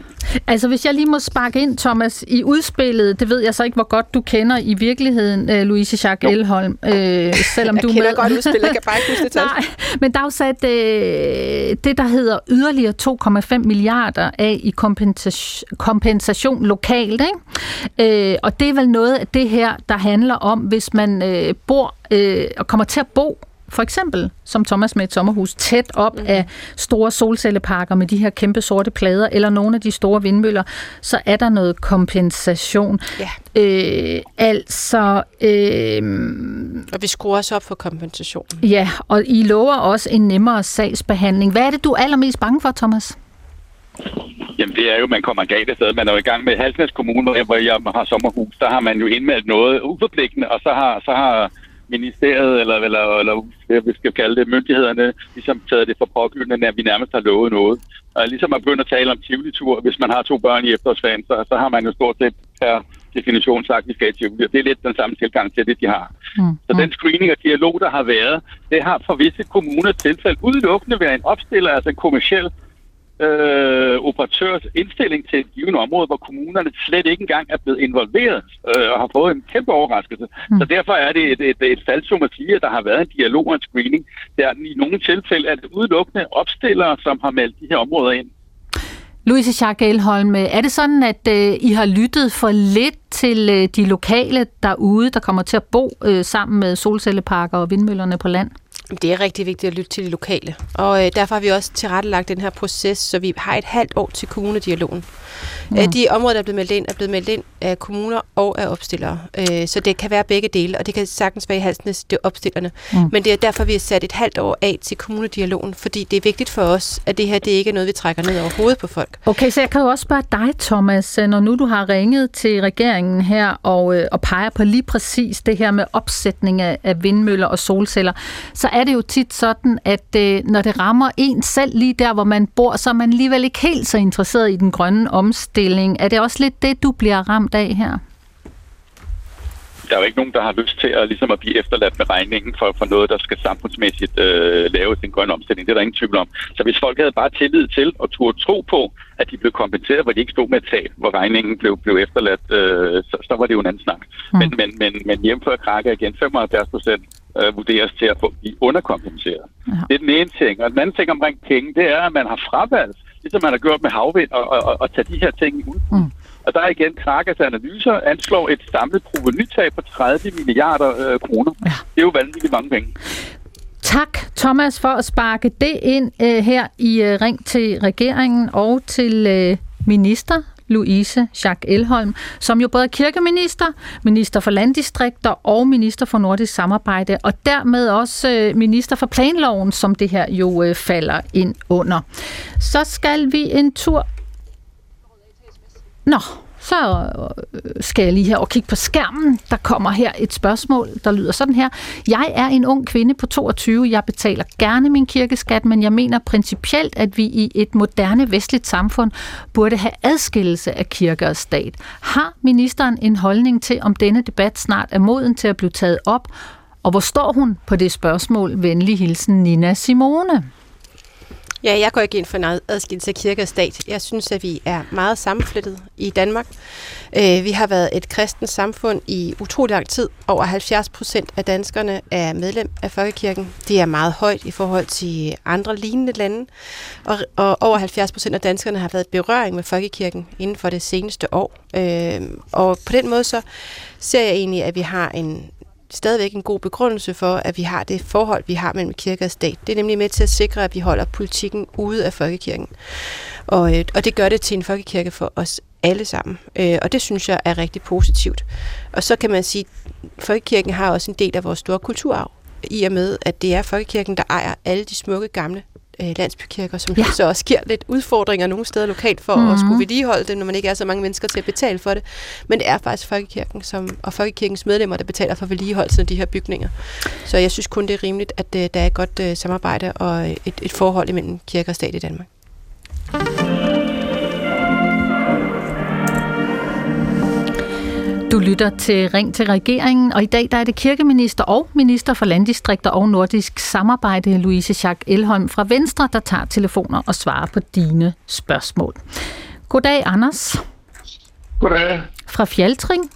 Altså, hvis jeg lige må sparke ind, Thomas, i udspillet, det ved jeg så ikke, hvor godt du kender i virkeligheden, uh, Louise Jacques jo. Elholm, uh, selvom jeg du kender med... godt udspillet, jeg kan bare ikke huske det. Nej, men der er jo sat uh, det, der hedder yderligere 2,5 milliarder af i kompensation, kompensation lokalt, ikke? Uh, og det er vel noget af det her, der handler om, hvis man uh, bor uh, og kommer til at bo for eksempel, som Thomas med et sommerhus, tæt op mm. af store solcelleparker med de her kæmpe sorte plader, eller nogle af de store vindmøller, så er der noget kompensation. Ja. Øh, altså... Øh, og vi skruer også op for kompensationen. Ja, og I lover også en nemmere sagsbehandling. Hvad er det, du er allermest bange for, Thomas? Jamen det er jo, man kommer galt sted. Man er jo i gang med Halsnæs Kommune, hvor jeg har sommerhus. Der har man jo indmeldt noget uforpligtende, og så har, så har ministeriet, eller, eller, eller hvad vi skal kalde det, myndighederne, ligesom taget det for pågyldende, at vi nærmest har lovet noget. Og ligesom at begynde at tale om tivoli-tur, hvis man har to børn i efterårsferien, så, så har man jo stort set per definition sagt, at vi skal i tivoli. Det er lidt den samme tilgang til det, de har. Mm. Så den screening og dialog, der har været, det har for visse kommuner tilfælde udelukkende været en opstiller, altså en kommersiel øh, operatørs indstilling til et givet område, hvor kommunerne slet ikke engang er blevet involveret øh, og har fået en kæmpe overraskelse. Mm. Så derfor er det et, et, et falsum at sige, at der har været en dialog og en screening. Der i nogle tilfælde er det udelukkende opstillere, som har meldt de her områder ind. Louise Jacques Elholm, er det sådan, at øh, I har lyttet for lidt til øh, de lokale derude, der kommer til at bo øh, sammen med solcelleparker og vindmøllerne på land? Det er rigtig vigtigt at lytte til de lokale, og øh, derfor har vi også tilrettelagt den her proces, så vi har et halvt år til kommunedialogen. Ja. De områder, der er blevet meldt ind, er blevet meldt ind af kommuner og af opstillere. Øh, så det kan være begge dele, og det kan sagtens være i halsnes, det er opstillerne. Mm. Men det er derfor, vi har sat et halvt år af til kommunedialogen, fordi det er vigtigt for os, at det her det ikke er noget, vi trækker ned over hovedet på folk. Okay, så jeg kan jo også spørge dig, Thomas, når nu du har ringet til regeringen her og, øh, og peger på lige præcis det her med opsætning af, af vindmøller og solceller, så er det jo tit sådan, at øh, når det rammer en selv lige der, hvor man bor, så er man alligevel ikke helt så interesseret i den grønne omstilling. Er det også lidt det, du bliver ramt af her? der er jo ikke nogen, der har lyst til at, ligesom at blive efterladt med regningen for, for noget, der skal samfundsmæssigt øh, lave en grøn omstilling. Det er der ingen tvivl om. Så hvis folk havde bare tillid til og turde tro på, at de blev kompenseret, hvor de ikke stod med et tab, hvor regningen blev, blev efterladt, øh, så, så var det jo en anden snak. Mm. Men, men, men, men hjemfør krakke igen, 75 procent øh, vurderes til at få, blive underkompenseret. Ja. Det er den ene ting. Og den anden ting omkring penge, det er, at man har fravalgt, ligesom man har gjort med havvind, og, og, og, og tage de her ting ud. Mm. Og der er igen Krakas analyser anslår et samlet provenytab på 30 milliarder øh, kroner. Ja. Det er jo vanvittigt mange penge. Tak, Thomas, for at sparke det ind uh, her i uh, Ring til regeringen og til uh, minister Louise Jacques Elholm, som jo både er kirkeminister, minister for landdistrikter og minister for nordisk samarbejde, og dermed også øh, minister for planloven, som det her jo øh, falder ind under. Så skal vi en tur... Nå, så øh, skal jeg lige her og kigge på skærmen. Der kommer her et spørgsmål, der lyder sådan her. Jeg er en ung kvinde på 22. Jeg betaler gerne min kirkeskat, men jeg mener principielt, at vi i et moderne vestligt samfund burde have adskillelse af kirke og stat. Har ministeren en holdning til, om denne debat snart er moden til at blive taget op? Og hvor står hun på det spørgsmål? Venlig hilsen Nina Simone. Ja, jeg går ikke ind for en adskillelse af kirke og stat. Jeg synes, at vi er meget sammenflettet i Danmark. Øh, vi har været et kristent samfund i utrolig lang tid. Over 70 procent af danskerne er medlem af Folkekirken. Det er meget højt i forhold til andre lignende lande. Og, og over 70 procent af danskerne har været i berøring med Folkekirken inden for det seneste år. Øh, og på den måde så ser jeg egentlig, at vi har en stadigvæk en god begrundelse for, at vi har det forhold, vi har mellem kirke og stat. Det er nemlig med til at sikre, at vi holder politikken ude af folkekirken. Og, øh, og det gør det til en folkekirke for os alle sammen. Øh, og det synes jeg er rigtig positivt. Og så kan man sige, at folkekirken har også en del af vores store kulturarv, i og med, at det er folkekirken, der ejer alle de smukke gamle øh, landsbykirker, som ja. så også giver lidt udfordringer nogle steder lokalt for mm-hmm. at skulle vedligeholde det, når man ikke er så mange mennesker til at betale for det. Men det er faktisk Folkekirken som, og Folkekirkens medlemmer, der betaler for vedligeholdelsen af de her bygninger. Så jeg synes kun, det er rimeligt, at øh, der er et godt øh, samarbejde og et, et forhold imellem kirke og stat i Danmark. Du lytter til Ring til regeringen, og i dag der er det kirkeminister og minister for landdistrikter og nordisk samarbejde, Louise Schack Elholm fra Venstre, der tager telefoner og svarer på dine spørgsmål. Goddag, Anders. Goddag. Fra Fjaltring?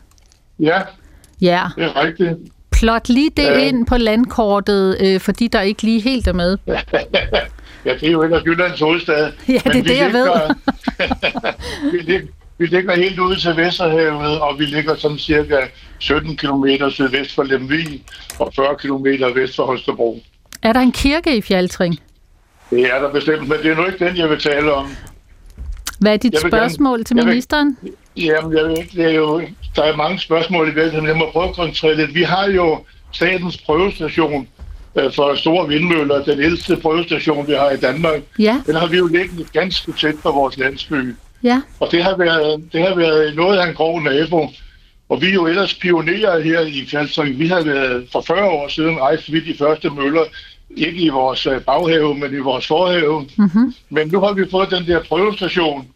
Ja, Ja. det er rigtigt. Plot lige det Ja. ind på landkortet, øh, for de, der ikke lige helt er med. Ja, det er jo ellers Jyllands hovedstad. Ja, det er det, jeg ved. vi, ligger, vi ligger helt ude til Vesterhavet, og vi ligger sådan cirka 17 km sydvest for Lemvig og 40 km vest for Holstebro. Er der en kirke i Fjaltring? Det er der bestemt, men det er nu ikke den, jeg vil tale om. Hvad er dit vil gerne- spørgsmål til jeg vil- ministeren? Jamen, jeg ikke, det er jo, der er mange spørgsmål i virkeligheden. Jeg må prøve at koncentrere lidt. Vi har jo statens prøvestation øh, for store vindmøller, den ældste prøvestation, vi har i Danmark. Ja, Den har vi jo liggende ganske tæt på vores landsby. Ja. Og det har været, det har været noget af en grov nabo. Og vi er jo ellers pionerer her i Fjaltring. Vi har været for 40 år siden rejst vi de første møller. Ikke i vores øh, baghave, men i vores forhave. Mm-hmm. Men nu har vi fået den der prøvestation.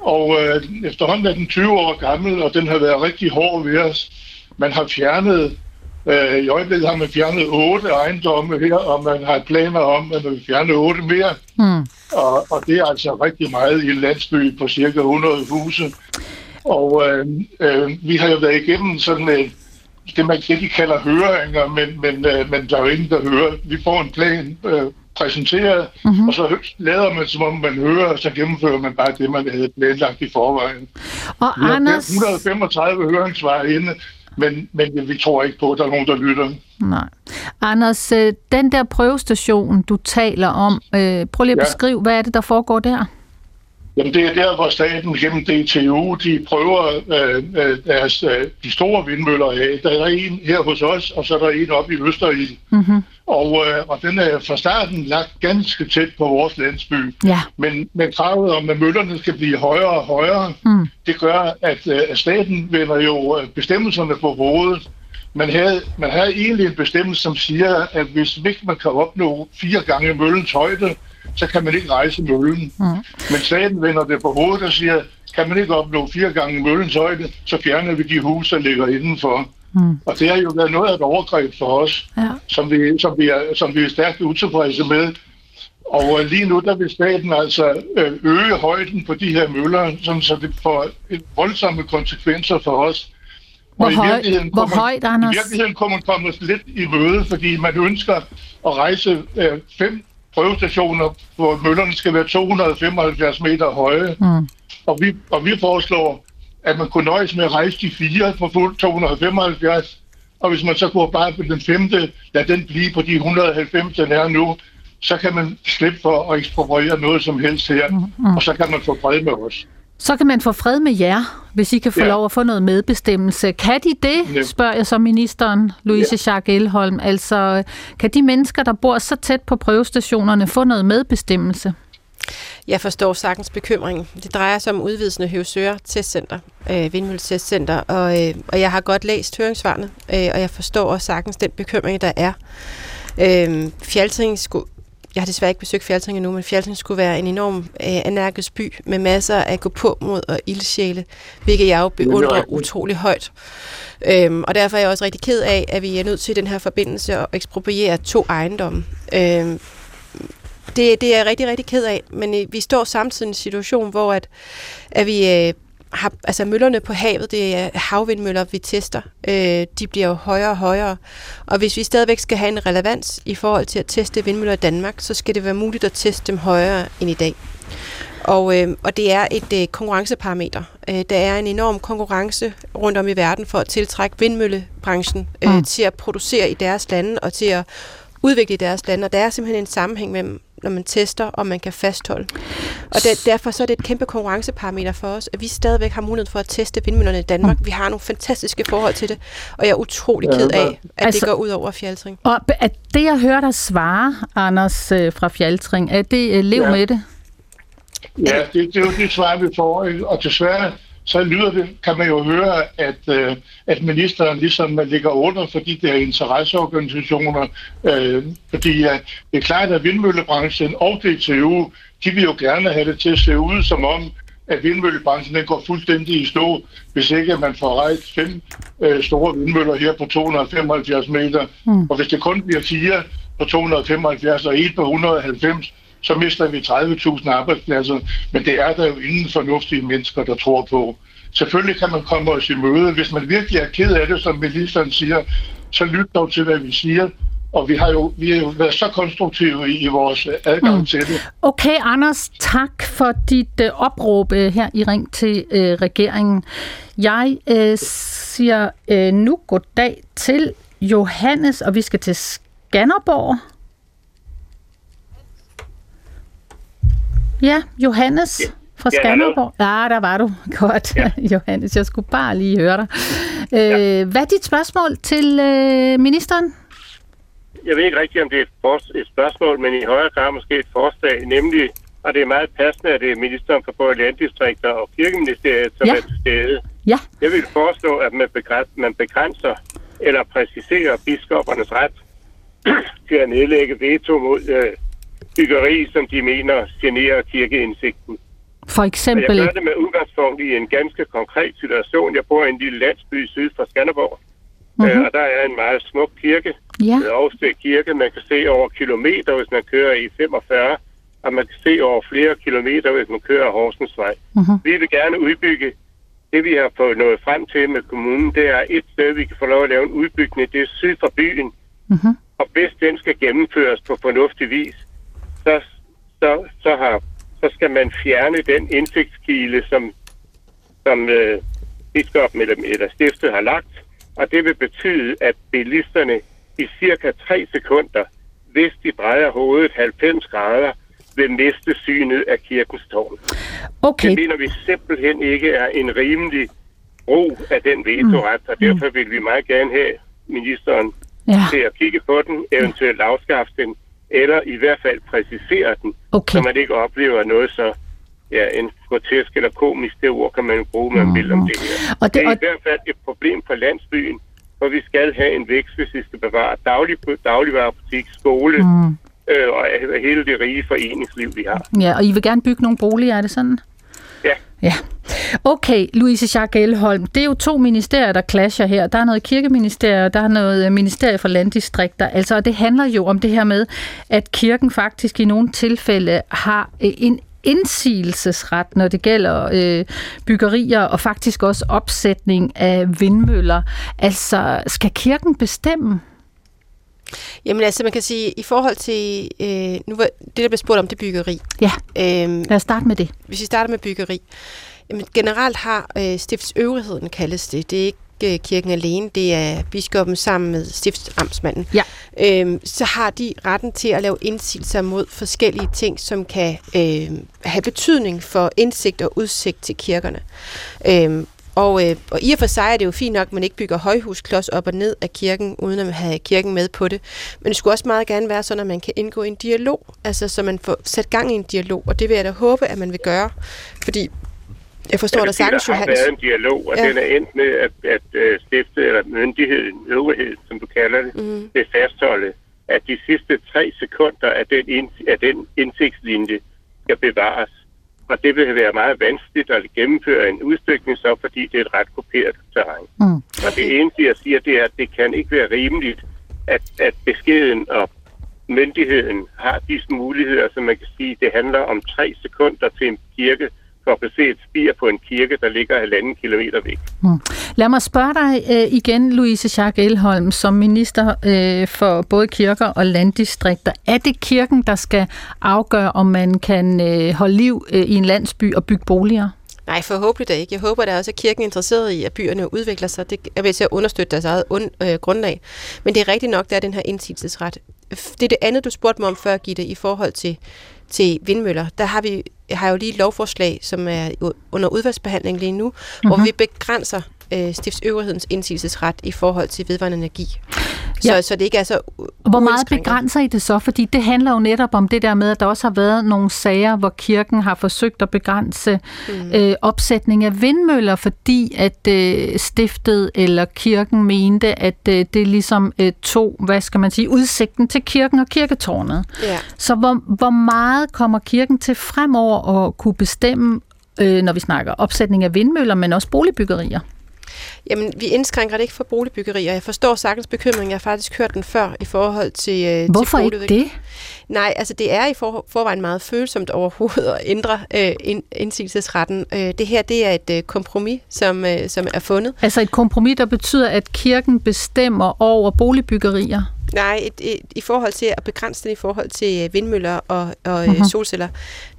Og øh, efterhånden er den 20 år gammel, og den har været rigtig hård ved os. Man har fjernet, øh, i øjeblikket har man fjernet otte ejendomme her, og man har planer om, at man vil fjerne otte mere. Mm. Og, og det er altså rigtig meget i en landsby på cirka 100 huse. Og øh, øh, vi har jo været igennem sådan en, det, man de kalder høringer, men, men, øh, men der er jo ingen, der hører. Vi får en plan øh, præsenteret, Mhm. mm-hmm. og så lader man, som om man hører, og så gennemfører man bare det, man havde planlagt i forvejen. Og Vi Anders... 135 høringssvar inde, men, men vi tror ikke på, at der er nogen, der lytter. Nej. Anders, øh, den der prøvestation, du taler om, øh, prøv lige at Ja. beskrive, hvad er det, der foregår der? Jamen det er der, hvor staten gennem DTU, de prøver øh, øh, deres, øh, de store vindmøller af. Der er en her hos os, og så er der en oppe i Østerild. Mm-hmm. Og, øh, og den er fra starten lagt ganske tæt på vores landsby. Ja. Men, men kravet om, at møllerne skal blive højere og højere, Mm. det gør, at, øh, at staten vender jo øh, bestemmelserne på hovedet. Man havde, man havde egentlig en bestemmelse, som siger, at hvis ikke man kan opnå fire gange møllens højde, så kan man ikke rejse møllen. Mm. Men staten vender det på hovedet og siger, kan man ikke opnå fire gange møllens højde, så fjerner vi de huse, der ligger indenfor. Mm. Og det har jo været noget af et overgreb for os, Ja. som vi, som vi, er, som vi er stærkt utilfredse med. Og øh, lige nu, der vil staten altså øh, øge højden på de her møller, sådan, så det får voldsomme konsekvenser for os. Hvor, Og i høj, virkeligheden hvor kunne man- højt, Anders? I virkeligheden kunne man komme lidt i møde, fordi man ønsker at rejse øh, fem prøvestationer, hvor møllerne skal være 275 meter høje. Mm. Og vi, og vi foreslår, at man kunne nøjes med at rejse de fire fuld 275, og hvis man så går bare på den femte, lad den blive på de 190, den er nu, så kan man slippe for at ekspropriere noget som helst her, mm-hmm. og så kan man få fred med os. Så kan man få fred med jer, hvis I kan få ja. lov at få noget medbestemmelse. Kan de det, ja. spørger jeg så ministeren, Louise ja. Jacques Elholm. Altså, kan de mennesker, der bor så tæt på prøvestationerne, få noget medbestemmelse? Jeg forstår sagtens bekymring. Det drejer sig om udvidelsen af Høvsøre Testcenter, øh, Vindmølletestcenter, og, øh, og jeg har godt læst høringssvarene, øh, og jeg forstår også sagtens den bekymring, der er. Øh, Fjaltring skulle, jeg har desværre ikke besøgt Fjaltring endnu, men Fjaltring skulle være en enorm øh, energisk by med masser af gå på mod og ildsjæle, hvilket jeg jo beundrer utrolig højt. Øhm, og derfor er jeg også rigtig ked af, at vi er nødt til i den her forbindelse at ekspropriere to ejendomme. Øhm, det, det er jeg rigtig, rigtig ked af, men øh, vi står samtidig i en situation, hvor at, at vi øh, har, altså møllerne på havet, det er havvindmøller, vi tester. Øh, de bliver jo højere og højere. Og hvis vi stadigvæk skal have en relevans i forhold til at teste vindmøller i Danmark, så skal det være muligt at teste dem højere end i dag. Og, øh, og det er et øh, konkurrenceparameter. Øh, der er en enorm konkurrence rundt om i verden for at tiltrække vindmøllebranchen øh, mm. til at producere i deres lande og til at udvikle i deres lande. Og der er simpelthen en sammenhæng mellem når man tester, og man kan fastholde. Og der, derfor så er det et kæmpe konkurrenceparameter for os, at vi stadigvæk har mulighed for at teste vindmøllerne i Danmark. Mm. Vi har nogle fantastiske forhold til det, og jeg er utrolig ked af, at altså, det går ud over Fjaltring. Og at det, jeg hører dig svare, Anders øh, fra Fjaltring, er det uh, lev ja. med det? Ja, det, det er jo det svar, vi får, og desværre så lyder det, kan man jo høre, at, øh, at ministeren ligesom ligger under for de der interesseorganisationer, øh, fordi ja, det er klart, at vindmøllebranchen og DTU, de vil jo gerne have det til at se ud som om, at vindmøllebranchen den går fuldstændig i stå, hvis ikke man får rejst fem øh, store vindmøller her på 275 meter. Mm. Og hvis det kun bliver fire på 275 og et på 190, så mister vi 30.000 arbejdspladser, men det er der jo ingen fornuftige mennesker, der tror på. Selvfølgelig kan man komme os i møde. Hvis man virkelig er ked af det, som ministeren siger, så lyt dog til, hvad vi siger. Og vi har jo, vi har jo været så konstruktive i, i vores adgang mm. til det. Okay, Anders, tak for dit uh, opråb uh, her i Ring til uh, regeringen. Jeg uh, siger uh, nu goddag til Johannes, og vi skal til Skanderborg. Ja, Johannes ja. fra Skanderborg. Ja, ah, der var du. Godt, ja. Johannes. Jeg skulle bare lige høre dig. Øh, ja. Hvad er dit spørgsmål til øh, ministeren? Jeg ved ikke rigtigt, om det er et, et spørgsmål, men i højere grad måske et forslag, nemlig, og det er meget passende, at det er ministeren for både landdistrikter og kirkeministeriet, som ja. er til stede. Ja. Jeg vil foreslå, at man begrænser, man begrænser eller præciserer biskoppernes ret til at nedlægge veto mod øh, byggeri, som de mener generer kirkeindsigten. For eksempel... Og jeg gør det med udgangspunkt i en ganske konkret situation. Jeg bor i en lille landsby syd for Skanderborg, mm-hmm. og der er en meget smuk kirke, ja. Aarhus Kirke. Man kan se over kilometer, hvis man kører i 45, og man kan se over flere kilometer, hvis man kører Horsensvej. Mm-hmm. Vi vil gerne udbygge det, vi har fået nået frem til med kommunen, det er et sted, vi kan få lov at lave en udbygning. Det er syd for byen. Mm-hmm. Og hvis den skal gennemføres på fornuftig vis, så, så, så, har, så skal man fjerne den indsigtskile, som, som øh, biskoppen eller, eller stiftet har lagt, og det vil betyde, at bilisterne i cirka 3 sekunder, hvis de drejer hovedet 90 grader, vil miste synet af kirkens tårn. Okay. Det mener vi simpelthen ikke er en rimelig brug af den vetoret, mm. og derfor vil vi meget gerne have ministeren ja. til at kigge på den, eventuelt afskaffe den, eller i hvert fald præcisere den, okay. så man ikke oplever noget så ja, en grotesk eller komisk, det ord kan man bruge, man mm. vil om det her. Og det, det er og... i hvert fald et problem for landsbyen, for vi skal have en vækst, hvis vi skal bevare daglig, dagligvarebutik, skole, mm. øh, og hele det rige foreningsliv, vi har. Ja, og I vil gerne bygge nogle boliger, er det sådan? Ja. Ja. Okay, Louise Jacques Elholm, det er jo to ministerier, der clasher her. Der er noget kirkeministerier, og der er noget øh, ministerie for landdistrikter. Altså, det handler jo om det her med, at kirken faktisk i nogle tilfælde har øh, en indsigelsesret, når det gælder øh, byggerier og faktisk også opsætning af vindmøller. Altså, skal kirken bestemme? Jamen altså, man kan sige, i forhold til, øh, nu var, det der blev spurgt om, det byggeri. Ja, øhm, lad os starte med det. Hvis vi starter med byggeri. Jamen, generelt har øh, stiftsøvrigheden, kaldes det. Det er ikke ikke kirken alene, det er biskoppen sammen med stiftsamtsmanden. Ja. Øhm, så har de retten til at lave indsigelser mod forskellige ting, som kan øh, have betydning for indsigt og udsigt til kirkerne. Øhm, og, øh, og i og for sig er det jo fint nok, at man ikke bygger højhusklods op og ned af kirken, uden at have kirken med på det. Men det skulle også meget gerne være sådan, at man kan indgå i en dialog, altså så man får sat gang i en dialog, og det vil jeg da håbe, at man vil gøre. Fordi jeg forstår ja, dig sagtens, Johannes. Der har været en dialog, og ja. den er endt med, at, at uh, stifte, eller myndigheden, øvrighed, som du kalder det, mm. vil fastholde, at de sidste tre sekunder af den, af den indsigtslinje skal bevares. Og det vil være meget vanskeligt at gennemføre en udstykning så, fordi det er et ret kopieret terræn. Mm. Og det eneste, jeg siger, det er, at det kan ikke være rimeligt, at, at beskeden og myndigheden har disse muligheder, så man kan sige, det handler om tre sekunder til en kirke, for at se et spir på en kirke, der ligger halvanden kilometer væk. Hmm. Lad mig spørge dig øh, igen, Louise Schack Elholm, som minister øh, for både kirker og landdistrikter. Er det kirken, der skal afgøre, om man kan øh, holde liv øh, i en landsby og bygge boliger? Nej, forhåbentlig da ikke. Jeg håber da også, at kirken er interesseret i, at byerne udvikler sig. Det er ved til at understøtte deres eget und, øh, grundlag. Men det er rigtigt nok, der er den her indsigelsesret. Det er det andet, du spurgte mig om før, Gitte, i forhold til til vindmøller, der har vi har jo lige et lovforslag, som er under udvalgsbehandling lige nu, mm-hmm. hvor mhm. vi begrænser øh, stiftsøvrighedens indsigelsesret i forhold til vedvarende energi. Så, ja. så det ikke er så Hvor meget begrænser I det så? Fordi det handler jo netop om det der med, at der også har været nogle sager, hvor kirken har forsøgt at begrænse mm. øh, opsætning af vindmøller, fordi at øh, stiftet eller kirken mente, at øh, det ligesom øh, tog, hvad skal man sige, udsigten til kirken og kirketårnet. Ja. Så hvor, hvor meget kommer kirken til fremover at kunne bestemme, øh, når vi snakker opsætning af vindmøller, men også boligbyggerier? Jamen, vi indskrænker det ikke for boligbyggeri, og jeg forstår sagtens bekymring. Jeg har faktisk hørt den før i forhold til øh, Hvorfor til ikke det? Nej, altså det er i for, forvejen meget følsomt overhovedet at ændre øh, ind, indsigelsesretten. Øh, det her, det er et øh, kompromis, som, øh, som er fundet. Altså et kompromis, der betyder, at kirken bestemmer over boligbyggerier? Nej, et, et, i forhold til at begrænse det i forhold til øh, vindmøller og, og uh-huh. solceller.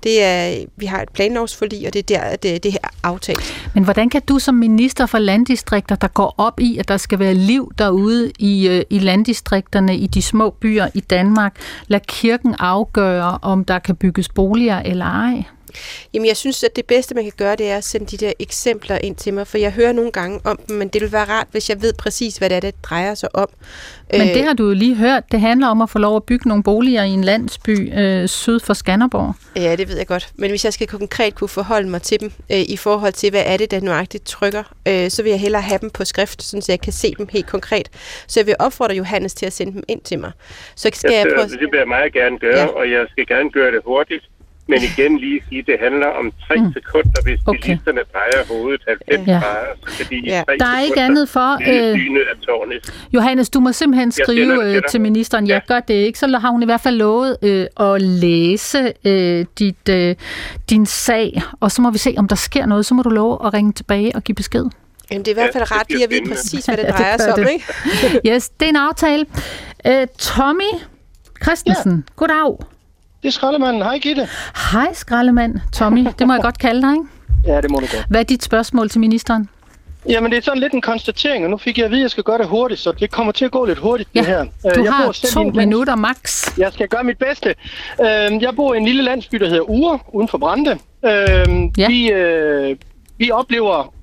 Det er, vi har et planlovsforlig, og det er der, at det, det her aftalt. Men hvordan kan du som minister for landdistrikter, der går op i, at der skal være liv derude i, øh, i landdistrikterne, i de små byer i Danmark, lade kirken afgøre, om der kan bygges boliger eller ej? Jamen, jeg synes, at det bedste, man kan gøre, det er at sende de der eksempler ind til mig, for jeg hører nogle gange om dem, men det vil være rart, hvis jeg ved præcis, hvad det er, det drejer sig om. Men det øh, har du jo lige hørt. Det handler om at få lov at bygge nogle boliger i en landsby øh, syd for Skanderborg. Ja, det ved jeg godt. Men hvis jeg skal konkret kunne forholde mig til dem øh, i forhold til, hvad er det, der nøjagtigt trykker, øh, så vil jeg hellere have dem på skrift, så jeg kan se dem helt konkret. Så jeg vil opfordre Johannes til at sende dem ind til mig. Så skal jeg, jeg prøve... Det vil jeg meget gerne gøre, ja. og jeg skal gerne gøre det hurtigt. Men igen lige sige, det handler om tre mm. sekunder, hvis okay. bilisterne drejer hovedet 90 ja. grader. Så de ja. Der er ikke andet for... Øh, Johannes, du må simpelthen skrive øh, til ministeren, ja. jeg gør det ikke, så har hun i hvert fald lovet øh, at læse øh, dit, øh, din sag, og så må vi se, om der sker noget. Så må du love at ringe tilbage og give besked. Jamen, det er i hvert fald ret lige at vide præcis, hvad det drejer sig om, ikke? yes, det er en aftale. Uh, Tommy Christensen, ja. goddag. Det er skraldemanden. Hej, Gitte. Hej, skraldemand. Tommy, det må jeg godt kalde dig, ikke? Ja, det må du godt. Hvad er dit spørgsmål til ministeren? Jamen, det er sådan lidt en konstatering, og nu fik jeg at vide, at jeg skal gøre det hurtigt, så det kommer til at gå lidt hurtigt, ja, det her. Du øh, jeg har to minutter max. Jeg skal gøre mit bedste. Øh, jeg bor i en lille landsby, der hedder Ure, uden for Brande. Ja. Vi, øh, vi oplever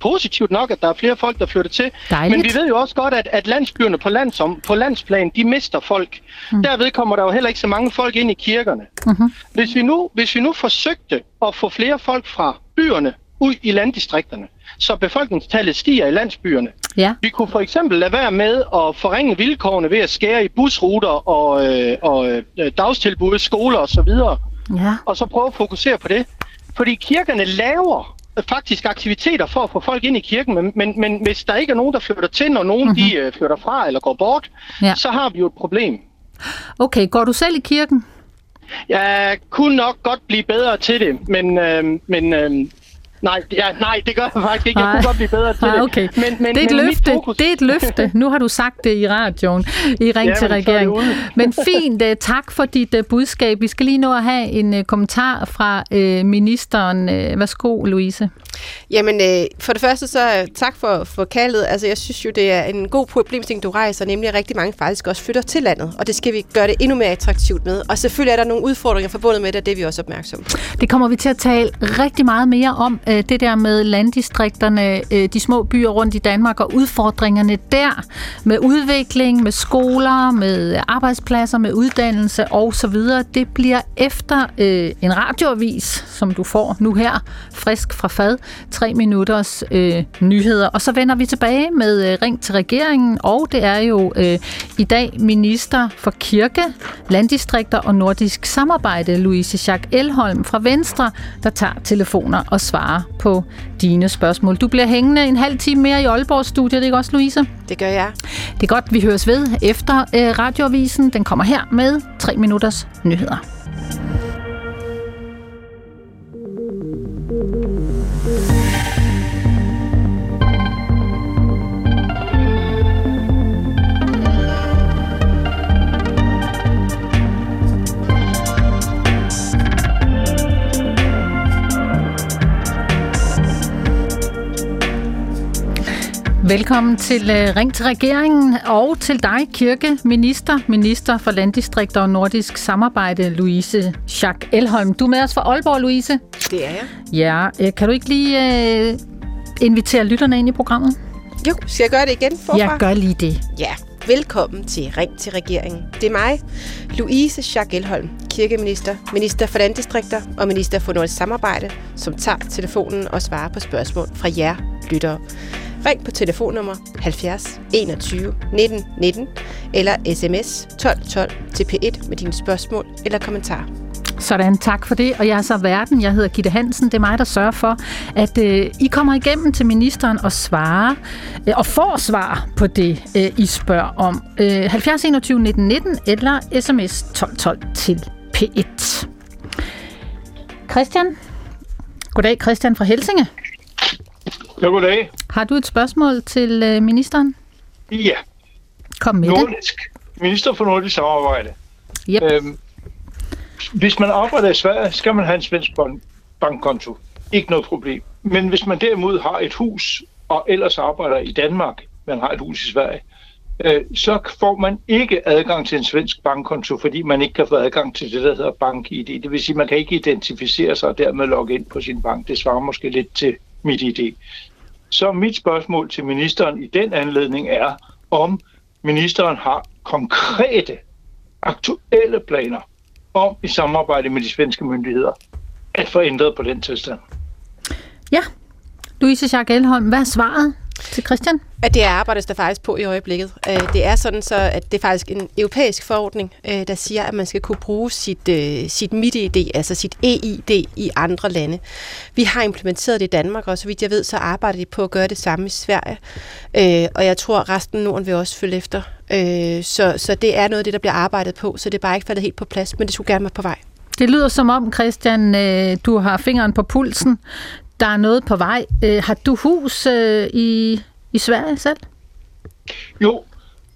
positivt nok, at der er flere folk, der flytter til. Dejligt. Men vi ved jo også godt, at, at landsbyerne på, landsom, på landsplan, de mister folk. Mm. Derved kommer der jo heller ikke så mange folk ind i kirkerne. Mm-hmm. Hvis, vi nu, hvis vi nu forsøgte at få flere folk fra byerne ud i landdistrikterne, så befolkningstallet stiger i landsbyerne. Ja. Vi kunne for eksempel lade være med at forringe vilkårene ved at skære i busruter og, øh, og øh, dagstilbud, skoler osv. Ja. Og så prøve at fokusere på det. Fordi kirkerne laver faktisk aktiviteter for at få folk ind i kirken, men, men, men hvis der ikke er nogen, der flytter til, når nogen mm-hmm. de uh, flytter fra eller går bort, ja. så har vi jo et problem. Okay, går du selv i kirken? Jeg kunne nok godt blive bedre til det, men, øh, men øh, Nej, ja, nej, det gør jeg faktisk ikke. Jeg kunne godt blive bedre til ah, okay. det. Men, men, det, er et men løfte. Fokus... det er et løfte. Nu har du sagt det i radioen, i Ring ja, til regeringen. Men fint, uh, tak for dit uh, budskab. Vi skal lige nå at have en uh, kommentar fra uh, ministeren. Værsgo, Louise. Jamen, uh, for det første så tak for, for kaldet. Altså, jeg synes jo, det er en god problemstilling, du rejser, nemlig at rigtig mange faktisk også flytter til landet, og det skal vi gøre det endnu mere attraktivt med. Og selvfølgelig er der nogle udfordringer forbundet med det, og det er vi også opmærksomme Det kommer vi til at tale rigtig meget mere om, Øh, det der med landdistrikterne, øh, de små byer rundt i Danmark og udfordringerne der med udvikling, med skoler, med arbejdspladser, med uddannelse osv. Det bliver efter øh, en radioavis, som du får nu her, frisk fra fad, tre minutters øh, nyheder. Og så vender vi tilbage med øh, Ring til regeringen, og det er jo øh, i dag minister for kirke, landdistrikter og nordisk samarbejde, Louise Jacques Elholm fra Venstre, der tager telefoner og svarer på dine spørgsmål. Du bliver hængende en halv time mere i Aalborg-studiet, ikke også, Louise? Det gør jeg. Det er godt, vi høres ved efter øh, radioavisen. Den kommer her med tre minutters nyheder. Velkommen til uh, Ring til regeringen og til dig, kirkeminister, minister for landdistrikter og nordisk samarbejde, Louise Jacques Elholm. Du er med os fra Aalborg, Louise. Det er jeg. Ja, uh, kan du ikke lige uh, invitere lytterne ind i programmet? Jo, skal jeg gøre det igen forfra? Ja, gør lige det. Ja, velkommen til Ring til regeringen. Det er mig, Louise Jacques Elholm, kirkeminister, minister for landdistrikter og minister for nordisk samarbejde, som tager telefonen og svarer på spørgsmål fra jer lyttere. Ring på telefonnummer 70 21 19 19 eller sms 12 12 til P1 med dine spørgsmål eller kommentarer. Sådan, tak for det. Og jeg er så verden. Jeg hedder Gitte Hansen. Det er mig, der sørger for, at øh, I kommer igennem til ministeren og svarer, øh, og får svar på det, øh, I spørger om. Øh, 70 21 19 19 eller sms 12 12 til P1. Christian. Goddag, Christian fra Helsinge. Ja, goddag. Har du et spørgsmål til øh, ministeren? Ja. Kom med Nordisk. det. Minister for Nordisk Samarbejde. Yep. Øhm, hvis man arbejder i Sverige, skal man have en svensk bankkonto. Ikke noget problem. Men hvis man derimod har et hus, og ellers arbejder i Danmark, man har et hus i Sverige, øh, så får man ikke adgang til en svensk bankkonto, fordi man ikke kan få adgang til det, der hedder bank-ID. Det vil sige, at man kan ikke identificere sig og dermed logge ind på sin bank. Det svarer måske lidt til mit ID. Så mit spørgsmål til ministeren i den anledning er, om ministeren har konkrete, aktuelle planer om i samarbejde med de svenske myndigheder at få ændret på den tilstand. Ja, Louise Jacques Elholm, hvad er svaret til Christian? At det arbejdes der faktisk på i øjeblikket. Øh, det er sådan så, at det er faktisk en europæisk forordning, øh, der siger, at man skal kunne bruge sit, øh, sit MIDI-ID, altså sit EID i andre lande. Vi har implementeret det i Danmark, og så vidt jeg ved, så arbejder de på at gøre det samme i Sverige. Og jeg tror, at resten af Norden vil også følge efter. Så, så det er noget af det, der bliver arbejdet på, så det er bare ikke faldet helt på plads, men det skulle gerne være på vej. Det lyder som om, Christian, du har fingeren på pulsen. Der er noget på vej. Øh, har du hus øh, i i Sverige selv? Jo,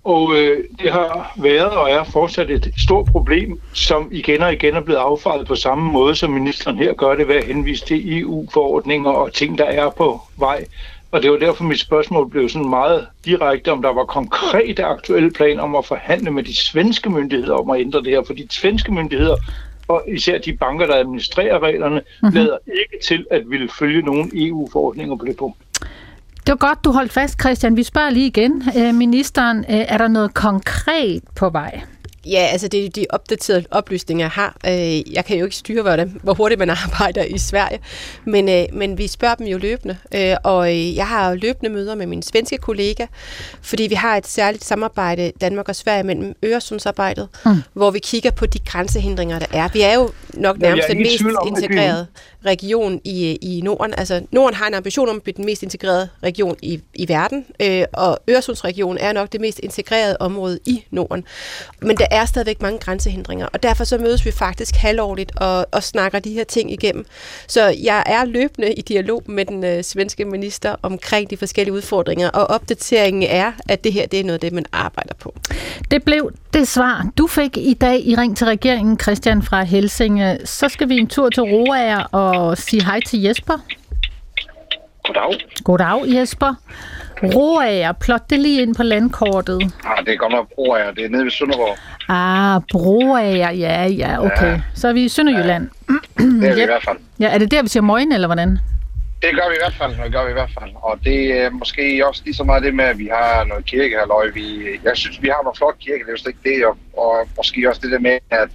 og øh, det har været og er fortsat et stort problem, som igen og igen er blevet affaldet på samme måde, som ministeren her gør det ved at henvise til EU-forordninger og ting, der er på vej. Og det var derfor, mit spørgsmål blev sådan meget direkte, om der var konkrete aktuelle planer om at forhandle med de svenske myndigheder om at ændre det her. For de svenske myndigheder, og især de banker, der administrerer reglerne, mm-hmm. lader ikke til at ville følge nogle EU-forordninger på det punkt. Det var godt, du holdt fast, Christian. Vi spørger lige igen. Øh, ministeren, øh, er der noget konkret på vej? Ja, altså det er de opdaterede oplysninger, jeg har. Øh, jeg kan jo ikke styre, hvordan, hvor hurtigt man arbejder i Sverige, men, øh, men vi spørger dem jo løbende. Øh, og jeg har løbende møder med min svenske kollega, fordi vi har et særligt samarbejde Danmark og Sverige mellem Øresundsarbejdet, mm. hvor vi kigger på de grænsehindringer, der er. Vi er jo nok nærmest den mest integrerede region i, i Norden. Altså, Norden har en ambition om at blive den mest integrerede region i, i verden, og Øresundsregionen er nok det mest integrerede område i Norden. Men der er stadigvæk mange grænsehindringer, og derfor så mødes vi faktisk halvårligt og, og snakker de her ting igennem. Så jeg er løbende i dialog med den øh, svenske minister omkring de forskellige udfordringer, og opdateringen er, at det her det er noget af det, man arbejder på. Det blev det svar, du fik i dag i Ring til regeringen, Christian fra Helsinge. Så skal vi en tur til Roager og sige hej til Jesper. Goddag. Goddag, Jesper. Roager, plot det lige ind på landkortet. Ah, det er godt nok Broager, det er nede ved Sønderborg. Ah, Broager, ja, ja, okay. Ja. Så er vi i Sønderjylland. Ja. det er vi i hvert fald. Ja, er det der, vi siger morgen, eller hvordan? Det gør vi i hvert fald, det gør vi i hvert fald. Og det er måske også lige så meget det med, at vi har noget kirke her, vi, Jeg synes, vi har noget flot kirke, det er jo ikke det, og, og måske også det der med, at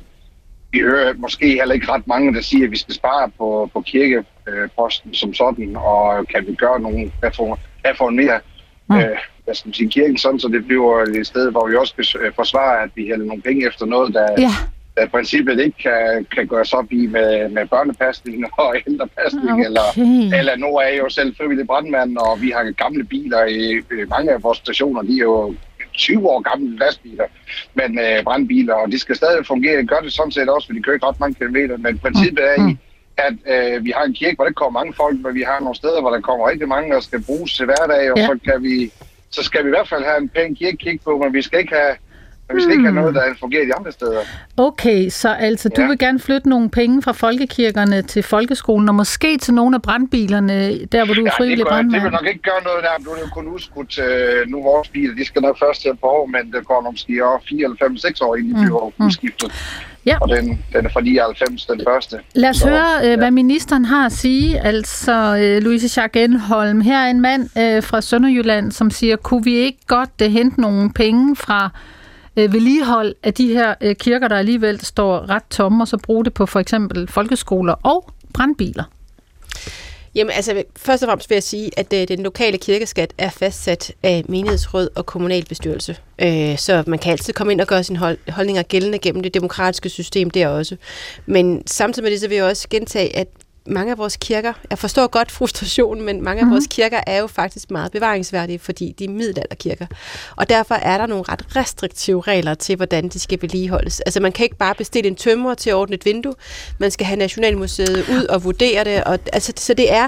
vi hører måske heller ikke ret mange, der siger, at vi skal spare på, på kirkeposten som sådan, og kan vi gøre nogle reformere mm. øh, hvad skal man sige, kirken sådan, så det bliver et sted, hvor vi også skal øh, forsvare, at vi hælder nogle penge efter noget, der, ja. der i princippet ikke kan, kan gøres op i med, med børnepasning og ældrepasning, okay. eller, eller nu er jeg jo selv frivillig brandmand, og vi har gamle biler i, i mange af vores stationer, de er jo 20 år gamle lastbiler, men øh, brandbiler, og de skal stadig fungere. Gør det sådan set også, for de kører ikke ret mange kilometer, men princippet er i, mm. At øh, vi har en kirke, hvor der kommer mange folk, men vi har nogle steder, hvor der kommer rigtig mange, der skal bruges til hverdag, og ja. så kan vi så skal vi i hvert fald have en pæn kirke kigge på, men vi skal ikke have men vi skal ikke have noget, der fungerer de andre steder. Okay, så altså, du ja. vil gerne flytte nogle penge fra folkekirkerne til folkeskolen, og måske til nogle af brandbilerne, der hvor du er frivillig ja, brandmand? det vil nok ikke gøre noget der. Nu er det jo kun udskudt uh, nu vores biler. De skal nok først til på år, men det går måske over 4 eller 5, 6 år ind i mm. udskiftet. Ja. Og den, den er fra 99, den første. Lad os så, høre, øh, ja. hvad ministeren har at sige. Altså, uh, Louise Schack Enholm, her er en mand uh, fra Sønderjylland, som siger, kunne vi ikke godt uh, hente nogle penge fra øh, vedligehold af de her øh, kirker, der alligevel står ret tomme, og så bruge det på for eksempel folkeskoler og brandbiler? Jamen altså, først og fremmest vil jeg sige, at øh, den lokale kirkeskat er fastsat af menighedsråd og kommunalbestyrelse. Øh, så man kan altid komme ind og gøre sine hold, holdninger gældende gennem det demokratiske system der også. Men samtidig med det, så vil jeg også gentage, at mange af vores kirker, jeg forstår godt frustrationen, men mange af mm-hmm. vores kirker er jo faktisk meget bevaringsværdige, fordi de er middelalderkirker. Og derfor er der nogle ret restriktive regler til, hvordan de skal vedligeholdes. Altså man kan ikke bare bestille en tømrer til at ordne et vindue, man skal have Nationalmuseet ud og vurdere det. Og, altså, så det er,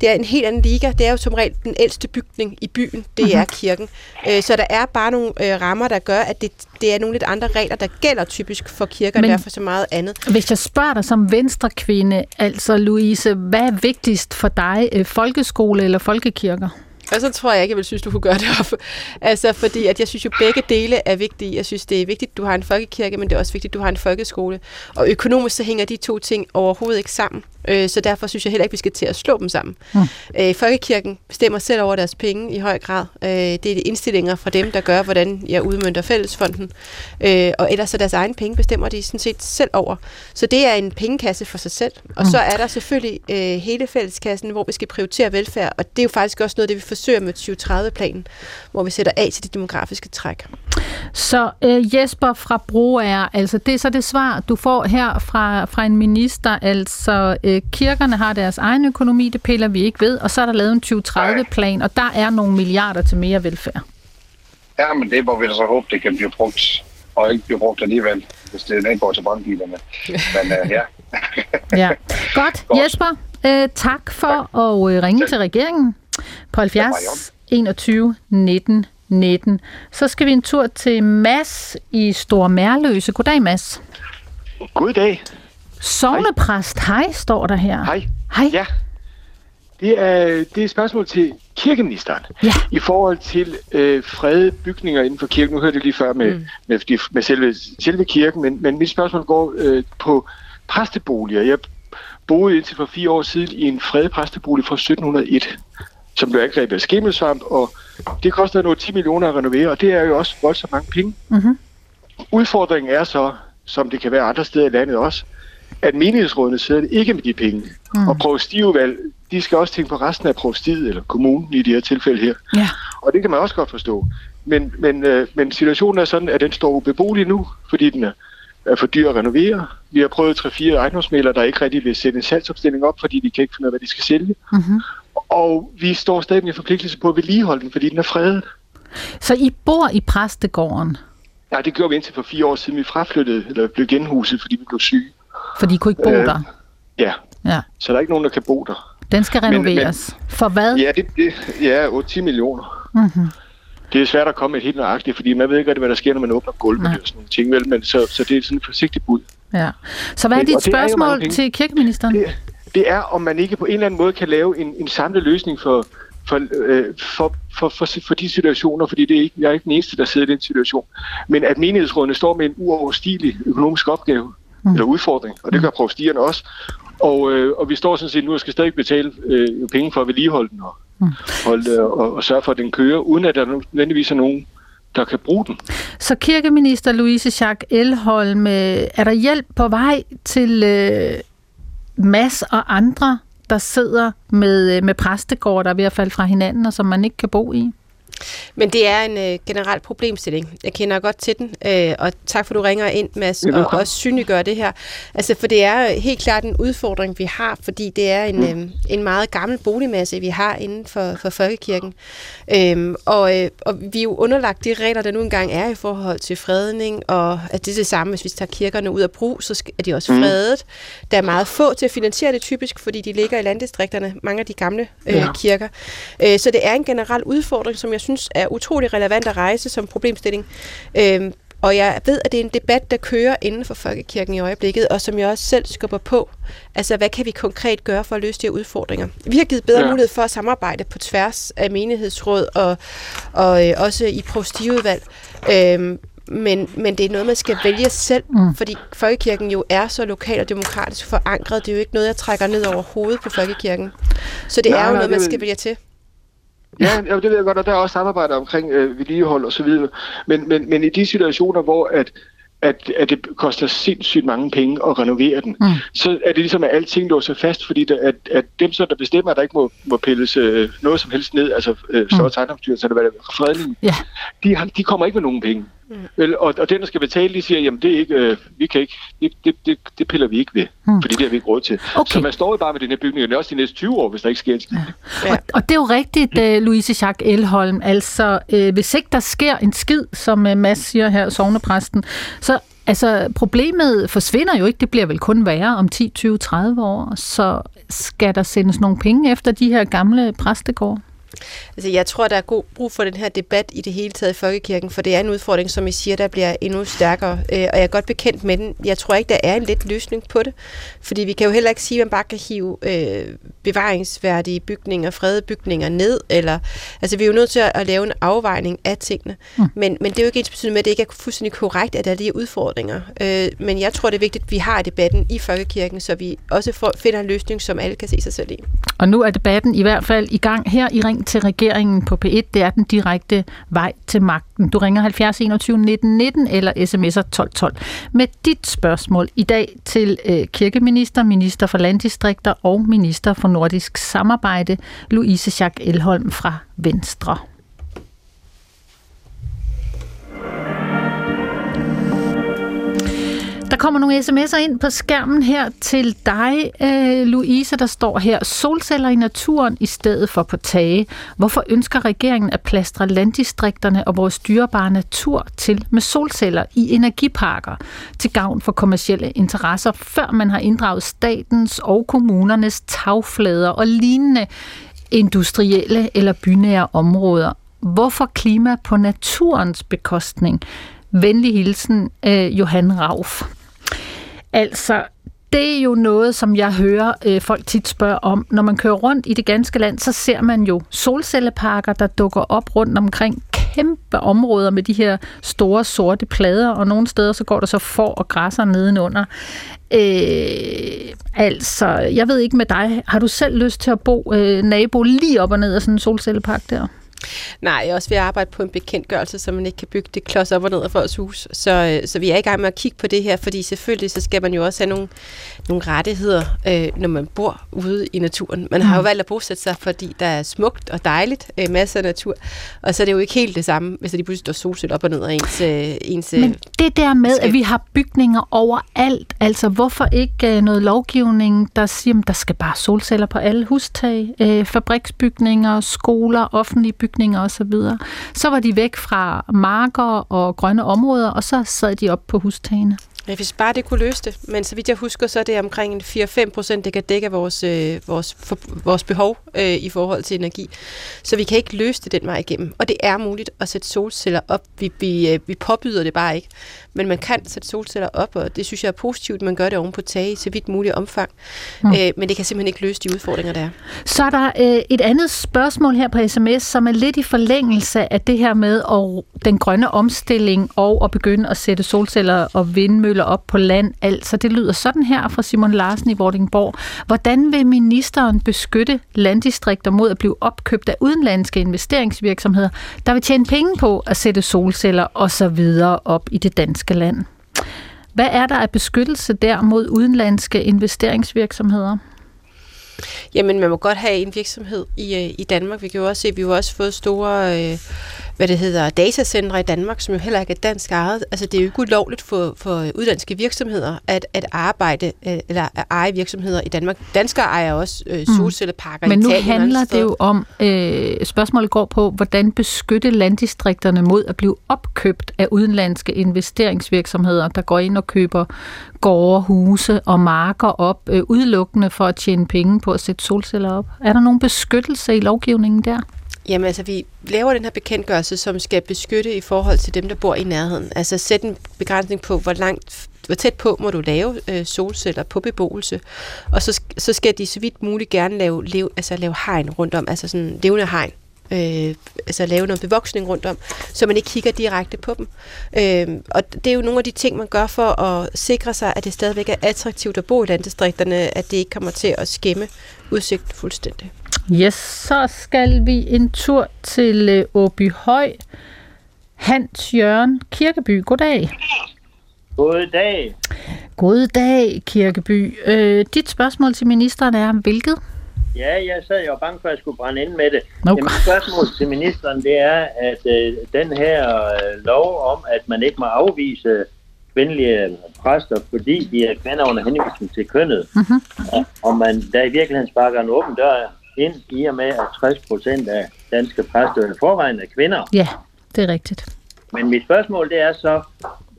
det er en helt anden liga. Det er jo som regel den ældste bygning i byen, det mm-hmm. er kirken. Øh, så der er bare nogle øh, rammer, der gør, at det, det er nogle lidt andre regler, der gælder typisk for kirker, men, derfor så meget andet. Hvis jeg spørger dig som venstrekvinde, altså Louis Louise, hvad er vigtigst for dig, øh, folkeskole eller folkekirker? Og så tror jeg ikke, jeg vil synes, du kunne gøre det op. Altså, fordi at jeg synes jo, begge dele er vigtige. Jeg synes, det er vigtigt, at du har en folkekirke, men det er også vigtigt, at du har en folkeskole. Og økonomisk så hænger de to ting overhovedet ikke sammen. Øh, så derfor synes jeg heller ikke, vi skal til at slå dem sammen. Mm. Øh, Folkekirken bestemmer selv over deres penge i høj grad. Øh, det er de indstillinger fra dem, der gør, hvordan jeg udmyndter fællesfonden. Og ellers så deres egen penge bestemmer de sådan set selv over. Så det er en pengekasse for sig selv. Og mm. så er der selvfølgelig hele fælleskassen, hvor vi skal prioritere velfærd. Og det er jo faktisk også noget, det vi forsøger med 2030-planen, hvor vi sætter af til det demografiske træk. Så øh, Jesper fra Broager, altså det er så det svar, du får her fra, fra en minister, altså øh, kirkerne har deres egen økonomi, det piller vi ikke ved, og så er der lavet en 2030-plan, og der er nogle milliarder til mere velfærd. Ja, men det må vi så håbe, det kan blive brugt, og ikke blive brugt alligevel, hvis det ikke går til brandbilerne. Men uh, ja. ja. Godt. Godt. Jesper, øh, tak for tak. at øh, ringe til regeringen på 70 21 19 19. Så skal vi en tur til Mads i Stor Mærløse. Goddag, Mads. Goddag. Sovnepræst, hej. hej, står der her. Hej. Hej. Ja. Det er, det er et spørgsmål til kirkeministeren. Ja. I forhold til øh, fredede bygninger inden for kirken. Nu hørte jeg lige før med, mm. med, med, med selve, selve kirken, men, men mit spørgsmål går øh, på præsteboliger. Jeg boede indtil for fire år siden i en fredet præstebolig fra 1701 som blev angrebet af skimmelsvamp, og det koster noget 10 millioner at renovere, og det er jo også voldsomt mange penge. Mm-hmm. Udfordringen er så, som det kan være andre steder i landet også, at menighedsrådene sidder ikke med de penge. Mm. Og provstiudvalg, de skal også tænke på resten af provstiet, eller kommunen i de her tilfælde her. Ja. Og det kan man også godt forstå. Men, men, øh, men situationen er sådan, at den står ubeboelig nu, fordi den er, er for dyr at renovere. Vi har prøvet 3-4 ejendomsmælere, der ikke rigtig vil sætte en salgsopstilling op, fordi de kan ikke finde ud af, hvad de skal sælge. Mm-hmm. Og vi står stadig med forpligtelse på at vedligeholde den, fordi den er fredet. Så I bor i præstegården? Nej, det gjorde vi indtil for fire år siden. Vi fraflyttede, eller blev genhuset, fordi vi blev syge. Fordi I kunne ikke bo øh, der? Ja. ja. Så der er ikke nogen, der kan bo der. Den skal renoveres. Men, men, for hvad? Ja, det, det ja 8-10 millioner. Mm-hmm. Det er svært at komme et helt nøjagtigt, fordi man ved ikke hvad der sker, når man åbner gulvet og sådan nogle ting. Vel? Men så, så det er sådan et forsigtigt bud. Ja. Så hvad er dit spørgsmål er til kirkeministeren? Det, det er, om man ikke på en eller anden måde kan lave en, en samlet løsning for, for, øh, for, for, for, for de situationer, fordi det er ikke, jeg er ikke den eneste, der sidder i den situation. Men at menighedsrådene står med en uoverstigelig økonomisk opgave, mm. eller udfordring, og det gør provstierne også. Og, øh, og vi står sådan set nu og skal stadig betale øh, penge for at vedligeholde den og, mm. holde, og, og sørge for, at den kører, uden at der nødvendigvis er nogen, der kan bruge den. Så kirkeminister Louise Jacques Elholm, øh, er der hjælp på vej til øh, Mads og andre, der sidder med, øh, med præstegård, der er ved at falde fra hinanden, og som man ikke kan bo i? Men det er en øh, generel problemstilling. Jeg kender godt til den, øh, og tak for, at du ringer ind, Mads, og også synliggør det her. Altså, for det er helt klart en udfordring, vi har, fordi det er en, mm. øh, en meget gammel boligmasse, vi har inden for, for folkekirken. Øhm, og, øh, og vi er jo underlagt de regler, der nu engang er i forhold til fredning, og at det er det samme, hvis vi tager kirkerne ud af brug, så er de også mm. fredet. Mm. Der er meget få til at finansiere det typisk, fordi de ligger i landdistrikterne, mange af de gamle øh, ja. kirker. Øh, så det er en generel udfordring, som jeg synes er utrolig relevant at rejse som problemstilling. Øhm, og jeg ved, at det er en debat, der kører inden for Folkekirken i øjeblikket, og som jeg også selv skubber på. Altså, hvad kan vi konkret gøre for at løse de her udfordringer? Vi har givet bedre ja. mulighed for at samarbejde på tværs af menighedsråd og, og øh, også i prostiudvalg. Øhm, men, men det er noget, man skal vælge selv, mm. fordi Folkekirken jo er så lokal og demokratisk forankret. Det er jo ikke noget, jeg trækker ned over hovedet på Folkekirken. Så det ja, er jo noget, man skal vælge til. Ja, ja, det ved jeg godt, og der er også samarbejde omkring øh, vedligehold og så videre. Men, men, men i de situationer, hvor at, at, at det koster sindssygt mange penge at renovere den, mm. så er det ligesom, at alting låser fast, fordi der, at, at dem, så der bestemmer, at der ikke må, må pilles øh, noget som helst ned, altså øh, så mm. ejendomsstyrelsen, eller hvad det er, fredning, yeah. de, har, de kommer ikke med nogen penge. Mm. Vel, og, og den, der skal betale, de siger, jamen det er ikke, øh, vi kan ikke, det, det, det, det piller vi ikke ved, mm. fordi det har vi ikke råd til. Okay. Så man står jo bare med den her bygning, og det er også de næste 20 år, hvis der ikke sker en skid. Ja. Og, og det er jo rigtigt, uh, Louise Jacques Elholm, altså uh, hvis ikke der sker en skid, som uh, Mads siger her, sovnepræsten, så Altså, problemet forsvinder jo ikke. Det bliver vel kun værre om 10, 20, 30 år. Så skal der sendes nogle penge efter de her gamle præstegårde? Altså, jeg tror, der er god brug for den her debat i det hele taget i Folkekirken, for det er en udfordring, som I siger, der bliver endnu stærkere. Øh, og jeg er godt bekendt med den. Jeg tror ikke, der er en let løsning på det, fordi vi kan jo heller ikke sige, at man bare kan hive øh, bevaringsværdige bygninger, fredede bygninger ned. Eller, altså, vi er jo nødt til at lave en afvejning af tingene. Mm. Men, men det er jo ikke ens betydende med, at det ikke er fuldstændig korrekt, at der er de udfordringer. Øh, men jeg tror, det er vigtigt, at vi har debatten i Folkekirken, så vi også får, finder en løsning, som alle kan se sig selv i. Og nu er debatten i hvert fald i gang her i Ring til regeringen på P1. Det er den direkte vej til magten. Du ringer 70 21 19 19 eller sms'er 12 12 med dit spørgsmål i dag til øh, kirkeminister, minister for landdistrikter og minister for nordisk samarbejde, Louise Schack Elholm fra Venstre. Der kommer nogle sms'er ind på skærmen her til dig, øh, Louise, der står her. Solceller i naturen i stedet for på tage. Hvorfor ønsker regeringen at plastre landdistrikterne og vores dyrebare natur til med solceller i energiparker til gavn for kommersielle interesser, før man har inddraget statens og kommunernes tagflader og lignende industrielle eller bynære områder? Hvorfor klima på naturens bekostning? Venlig hilsen, øh, Johan Rauf. Altså, det er jo noget, som jeg hører øh, folk tit spørge om. Når man kører rundt i det ganske land, så ser man jo solcelleparker, der dukker op rundt omkring kæmpe områder med de her store sorte plader, og nogle steder så går der så for og græsser nedenunder. Øh, altså, jeg ved ikke med dig, har du selv lyst til at bo øh, nabo lige op og ned af sådan en solcellepark der? Nej, jeg er også ved at arbejde på en bekendtgørelse, så man ikke kan bygge det klods op og ned af folks hus. Så, øh, så vi er i gang med at kigge på det her, fordi selvfølgelig så skal man jo også have nogle, nogle rettigheder, øh, når man bor ude i naturen. Man har jo mm. valgt at bosætte sig, fordi der er smukt og dejligt, øh, masser af natur. Og så er det jo ikke helt det samme, hvis de pludselig står solsæt op og ned af ens... Øh, ens Men det der med, skal... at vi har bygninger overalt, altså hvorfor ikke øh, noget lovgivning, der siger, at der skal bare solceller på alle hustag, øh, fabriksbygninger, skoler, offentlige bygninger, osv. Så var de væk fra marker og grønne områder, og så sad de op på hustagene. Ja, hvis bare det kunne løse det. Men så vidt jeg husker, så er det omkring 4-5 procent, det kan dække vores, øh, vores, for, vores behov øh, i forhold til energi. Så vi kan ikke løse det den vej igennem. Og det er muligt at sætte solceller op. Vi, vi, øh, vi påbyder det bare ikke. Men man kan sætte solceller op, og det synes jeg er positivt, man gør det oven på tage i så vidt muligt omfang. Mm. Øh, men det kan simpelthen ikke løse de udfordringer, der er. Så er der øh, et andet spørgsmål her på sms, som er lidt i forlængelse af det her med og den grønne omstilling og at begynde at sætte solceller og vindmøller op på land. Altså, det lyder sådan her fra Simon Larsen i Vordingborg. Hvordan vil ministeren beskytte landdistrikter mod at blive opkøbt af udenlandske investeringsvirksomheder, der vil tjene penge på at sætte solceller osv. op i det danske danske land. Hvad er der af beskyttelse der mod udenlandske investeringsvirksomheder? Jamen, man må godt have en virksomhed i, øh, i Danmark. Vi kan jo også se, at vi har også fået store øh, hvad det hedder, datacentre i Danmark, som jo heller ikke er dansk ejet. Altså, det er jo ikke ulovligt for, for udlandske virksomheder at, at arbejde øh, eller at eje virksomheder i Danmark. Danskere ejer også øh, mm. solcelleparker mm. i Italien. Men nu handler det jo om, øh, spørgsmålet går på, hvordan beskytte landdistrikterne mod at blive opkøbt af udenlandske investeringsvirksomheder, der går ind og køber gårde, huse og marker op, øh, udelukkende for at tjene penge på at sætte solceller op. Er der nogen beskyttelse i lovgivningen der? Jamen altså, vi laver den her bekendtgørelse, som skal beskytte i forhold til dem, der bor i nærheden. Altså sætte en begrænsning på, hvor langt hvor tæt på må du lave øh, solceller på beboelse. Og så, så skal de så vidt muligt gerne lave, lave, altså lave hegn rundt om, altså sådan levende hegn. Øh, altså lave noget bevoksning rundt om, så man ikke kigger direkte på dem. Øh, og det er jo nogle af de ting, man gør for at sikre sig, at det stadigvæk er attraktivt at bo i landdistrikterne, at det ikke kommer til at skæmme udsigten fuldstændig. Yes, så skal vi en tur til øh, Åby Høj. Hans Jørgen Kirkeby, goddag. Goddag. Goddag, Kirkeby. Øh, dit spørgsmål til ministeren er, hvilket? Ja, jeg sad jo bange for, at jeg skulle brænde ind med det. Okay. Mit spørgsmål til ministeren, det er, at øh, den her øh, lov om, at man ikke må afvise kvindelige præster, fordi de er kvinder under henvisning til kønnet, mm-hmm. og, og man der i virkeligheden sparker en åben dør ind i og med, at 60 procent af danske præster i forvejen er kvinder. Ja, det er rigtigt. Men mit spørgsmål det er så,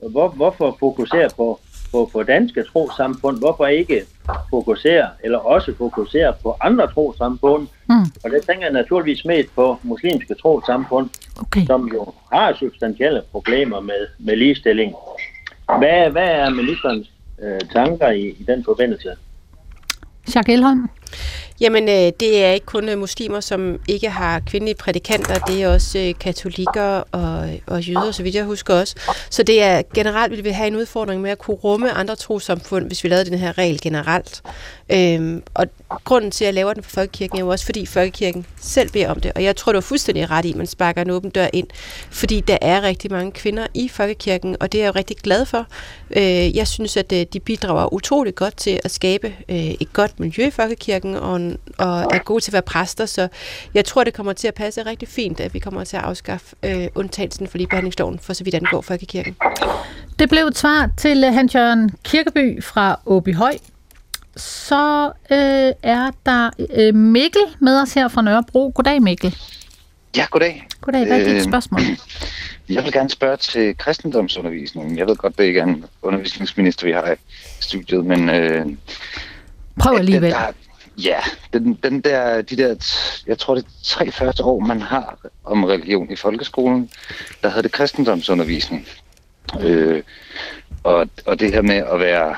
hvor, hvorfor fokusere på, på, på danske trosamfund? Hvorfor ikke fokusere, eller også fokusere på andre trosamfund? Mm. Og det tænker jeg naturligvis mest på muslimske trosamfund, okay. som jo har substantielle problemer med, med ligestilling. Hvad, hvad er ministerens øh, tanker i, i den forbindelse? Jacques Elholm? Jamen, øh, det er ikke kun øh, muslimer, som ikke har kvindelige prædikanter, det er også øh, katolikker og, og jøder, så vidt jeg husker også. Så det er generelt, vil vi have en udfordring med at kunne rumme andre trosamfund, hvis vi lavede den her regel generelt. Øhm, og grunden til, at jeg laver den for Folkekirken, er jo også, fordi Folkekirken selv beder om det. Og jeg tror, du er fuldstændig ret i, at man sparker en åben dør ind, fordi der er rigtig mange kvinder i Folkekirken, og det er jeg jo rigtig glad for. Øh, jeg synes, at øh, de bidrager utrolig godt til at skabe øh, et godt miljø i Folkekirken, og en og er gode til at være præster, så jeg tror, det kommer til at passe rigtig fint, at vi kommer til at afskaffe øh, undtagelsen for ligebehandlingsloven, for så vidt angår Folkekirken. Det blev et svar til uh, Hans Jørgen Kirkeby fra Åby Høj. Så øh, er der øh, Mikkel med os her fra Nørrebro. Goddag Mikkel. Ja, goddag. Goddag, hvad er dit øh, spørgsmål? Jeg vil gerne spørge til kristendomsundervisningen. Jeg ved godt, det ikke er en undervisningsminister, vi har i studiet, men... Øh, Prøv alligevel. Der, Ja, den, den der, de der, jeg tror det er tre første år, man har om religion i folkeskolen, der havde det kristendomsundervisning. Øh, og, og det her med at være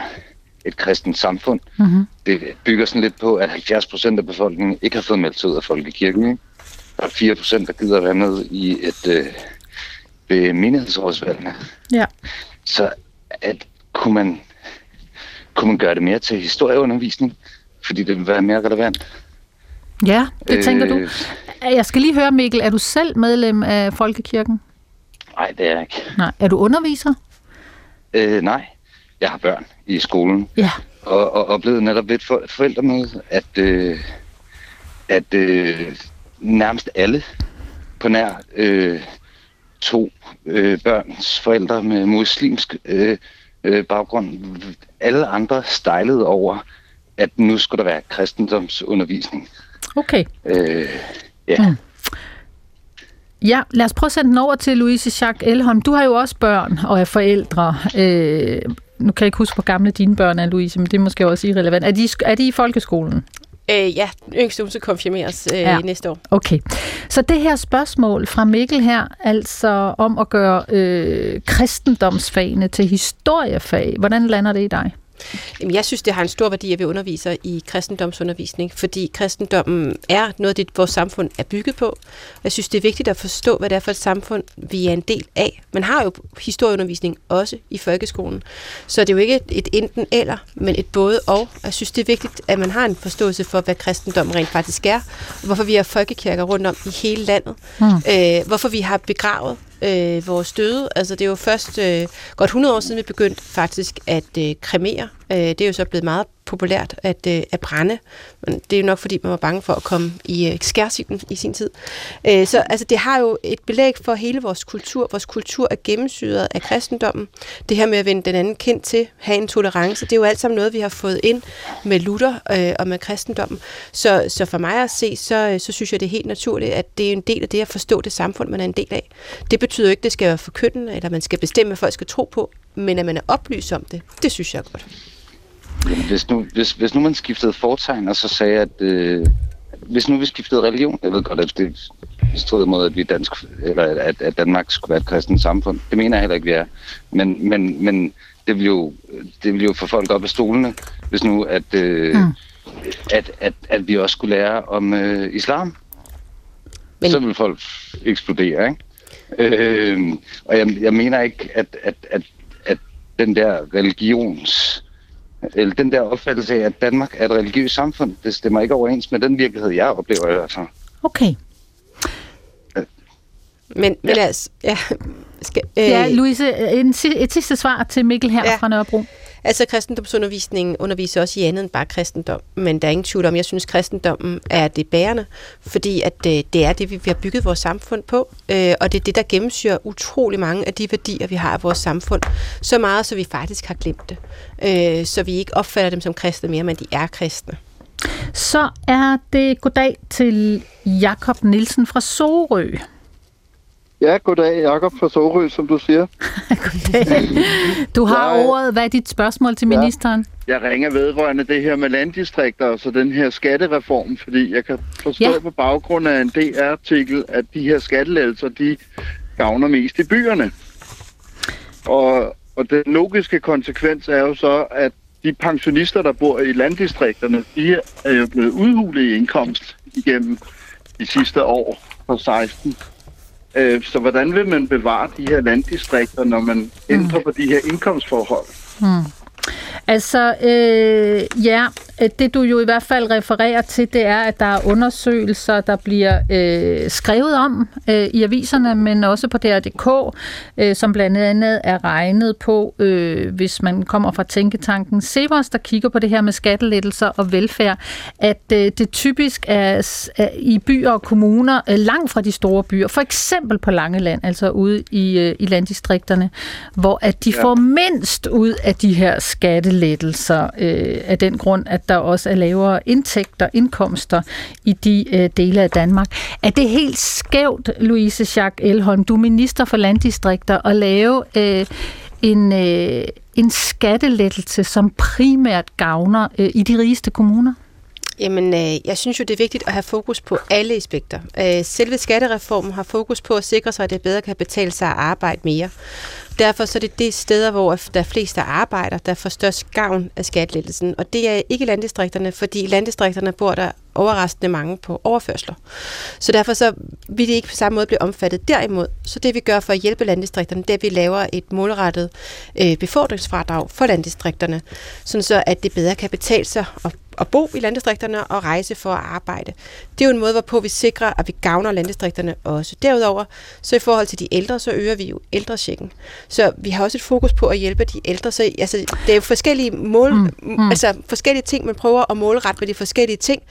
et kristent samfund, mm-hmm. det bygger sådan lidt på, at 70 procent af befolkningen ikke har fået meldt sig ud af folkekirken. Ikke? Der er 4 procent, der gider være med i et øh, ved menighedsrådsvalgene. Ja. Så at, kunne, man, kunne man gøre det mere til historieundervisning? Fordi det vil være mere relevant. Ja, det øh, tænker du. Jeg skal lige høre, Mikkel, er du selv medlem af Folkekirken? Nej, det er jeg ikke. Nej. Er du underviser? Øh, nej, jeg har børn i skolen. Ja. Og, og, og blevet netop lidt for, forældre med, at, øh, at øh, nærmest alle på nær øh, to øh, børns forældre med muslimsk øh, øh, baggrund, alle andre stejlede over, at nu skulle der være kristendomsundervisning. Okay. Øh, ja. Mm. Ja, lad os prøve at sende den over til Louise Jacques Elholm. Du har jo også børn og er forældre. Øh, nu kan jeg ikke huske, hvor gamle dine børn er, Louise, men det er måske også irrelevant. Er de, er de i folkeskolen? Øh, ja, yngste hun skal konfirmeres øh, ja. næste år. Okay. Så det her spørgsmål fra Mikkel her, altså om at gøre øh, kristendomsfagene til historiefag, hvordan lander det i dig? Jamen, jeg synes, det har en stor værdi, at vi underviser i kristendomsundervisning, fordi kristendommen er noget det, vores samfund er bygget på. Jeg synes, det er vigtigt at forstå, hvad det er for et samfund, vi er en del af. Man har jo historieundervisning også i folkeskolen, så det er jo ikke et enten eller, men et både og. Jeg synes, det er vigtigt, at man har en forståelse for, hvad kristendommen rent faktisk er, hvorfor vi har folkekirker rundt om i hele landet, mm. øh, hvorfor vi har begravet øh, vores døde. Altså det er jo først øh, godt 100 år siden, vi begyndte faktisk at øh, kremere. Øh, det er jo så blevet meget populært at, øh, at brænde. Men det er jo nok, fordi man var bange for at komme i øh, skærsilden i sin tid. Øh, så altså, det har jo et belæg for hele vores kultur. Vores kultur er gennemsyret af kristendommen. Det her med at vende den anden kendt til, have en tolerance, det er jo alt sammen noget, vi har fået ind med Luther øh, og med kristendommen. Så, så for mig at se, så, øh, så synes jeg, det er helt naturligt, at det er en del af det at forstå det samfund, man er en del af. Det betyder ikke, at det skal være forkyndende, eller man skal bestemme, hvad folk skal tro på, men at man er oplyst om det, det synes jeg er godt. Hvis, nu, hvis, hvis nu man skiftede fortegn og så sagde, at øh, hvis nu vi skiftede religion, jeg ved godt, at det stod mod, at vi dansk, eller at, at Danmark skulle være et kristent samfund. Det mener jeg heller ikke, vi er. Men, men, men det vil jo, det vil jo få folk op af stolene, hvis nu, at, øh, mm. at, at, at vi også skulle lære om øh, islam. Men... Så vil folk eksplodere, ikke? Øh, og jeg, jeg mener ikke, at, at, at, at den der religions eller den der opfattelse af, at Danmark er et religiøst samfund, det stemmer ikke overens med den virkelighed, jeg oplever i hvert fald. Okay. Men, men ja. altså, ja. Skal, øh, ja, Louise, en, et sidste svar til Mikkel her ja. fra Nørrebro. Altså kristendomsundervisningen underviser også i andet end bare kristendom, men der er ingen tvivl om, jeg synes kristendommen er det bærende, fordi at det, øh, det er det, vi har bygget vores samfund på, øh, og det er det, der gennemsyrer utrolig mange af de værdier, vi har i vores samfund, så meget, så vi faktisk har glemt det, øh, så vi ikke opfatter dem som kristne mere, men de er kristne. Så er det goddag til Jakob Nielsen fra Sorø. Ja, goddag, Jakob fra Sorø, som du siger. goddag. Du har jeg, ordet. Hvad er dit spørgsmål til ja, ministeren? Jeg ringer vedrørende det her med landdistrikter, og så den her skattereform, fordi jeg kan forstå ja. på baggrund af en DR-artikel, at de her skattelettelser, de gavner mest i byerne. Og, og den logiske konsekvens er jo så, at de pensionister, der bor i landdistrikterne, de er jo blevet udhulet i indkomst igennem de sidste år på 16 Øh, så hvordan vil man bevare de her landdistrikter, når man ændrer mm. på de her indkomstforhold? Mm. Altså, øh, ja, det du jo i hvert fald refererer til, det er, at der er undersøgelser, der bliver øh, skrevet om øh, i aviserne, men også på DR.dk, øh, som blandt andet er regnet på, øh, hvis man kommer fra Tænketanken Severs, der kigger på det her med skattelettelser og velfærd, at øh, det typisk er, er i byer og kommuner, øh, langt fra de store byer, for eksempel på Langeland, altså ude i, øh, i landdistrikterne, hvor at de ja. får mindst ud af de her skattelettelser øh, af den grund, at der også er lavere indtægter, indkomster i de øh, dele af Danmark. Er det helt skævt, Louise Jacques Elholm, du er minister for landdistrikter, at lave øh, en, øh, en skattelettelse, som primært gavner øh, i de rigeste kommuner? Jamen, øh, jeg synes jo, det er vigtigt at have fokus på alle aspekter. Øh, selve skattereformen har fokus på at sikre sig, at det bedre kan betale sig at arbejde mere. Derfor så er det det steder, hvor der er flest, der arbejder, der får størst gavn af skattelettelsen. Og det er ikke landdistrikterne, fordi landdistrikterne bor der overraskende mange på overførsler. Så derfor så vil det ikke på samme måde blive omfattet. Derimod, så det vi gør for at hjælpe landdistrikterne, det er, at vi laver et målrettet øh, befordringsfradrag for landdistrikterne, sådan så at det bedre kan betale sig at at bo i landdistrikterne og rejse for at arbejde. Det er jo en måde, hvorpå vi sikrer, at vi gavner landdistrikterne også. Derudover, så i forhold til de ældre, så øger vi jo ældresjekken. Så vi har også et fokus på at hjælpe de ældre. Så altså, det er jo forskellige mål, mm, mm. altså forskellige ting, man prøver at målrette med de forskellige ting.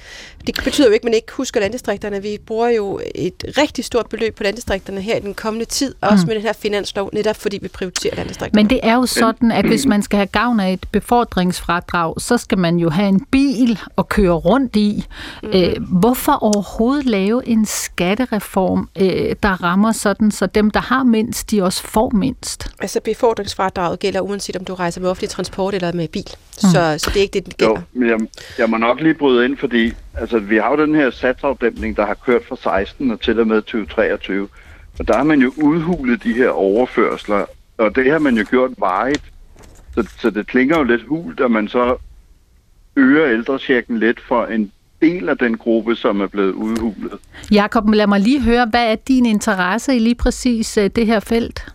Det betyder jo ikke, at man ikke husker landdistrikterne. Vi bruger jo et rigtig stort beløb på landdistrikterne her i den kommende tid, mm. også med den her finanslov, netop fordi vi prioriterer landdistrikterne. Men det er jo sådan, at hvis man skal have gavn af et befordringsfradrag, så skal man jo have en bil bil at køre rundt i. Mm. Øh, hvorfor overhovedet lave en skattereform, øh, der rammer sådan, så dem, der har mindst, de også får mindst? Altså befordringsfradraget gælder uanset om du rejser med offentlig transport eller med bil. Mm. Så, så det er ikke det, den gælder. Jo, men jeg, jeg må nok lige bryde ind, fordi altså, vi har jo den her satsafdæmning, der har kørt fra 16 og til og med 2023. Og der har man jo udhulet de her overførsler, og det har man jo gjort vejet. Så, så det klinger jo lidt hult, at man så øger ældresjekken lidt for en del af den gruppe, som er blevet udhulet. Jakob, lad mig lige høre, hvad er din interesse i lige præcis øh, det her felt?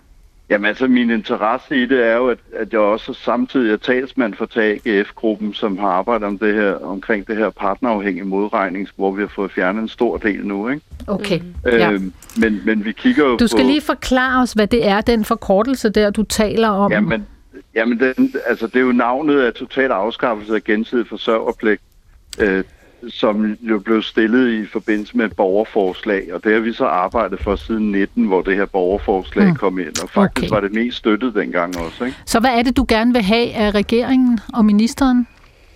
Jamen altså, min interesse i det er jo, at, at jeg også samtidig er talsmand for TAGF-gruppen, som har arbejdet om det her, omkring det her partnerafhængige modregning, hvor vi har fået fjernet en stor del nu. Ikke? Okay, øh, ja. men, men vi kigger jo Du skal på... lige forklare os, hvad det er, den forkortelse der, du taler om. Jamen, jamen den, altså, det er jo navnet af total afskaffelse af gensidig forsørgerpligt. Øh, som jo blev stillet i forbindelse med et borgerforslag, og det har vi så arbejdet for siden 19, hvor det her borgerforslag mm. kom ind, og faktisk okay. var det mest støttet dengang også. Ikke? Så hvad er det, du gerne vil have af regeringen og ministeren?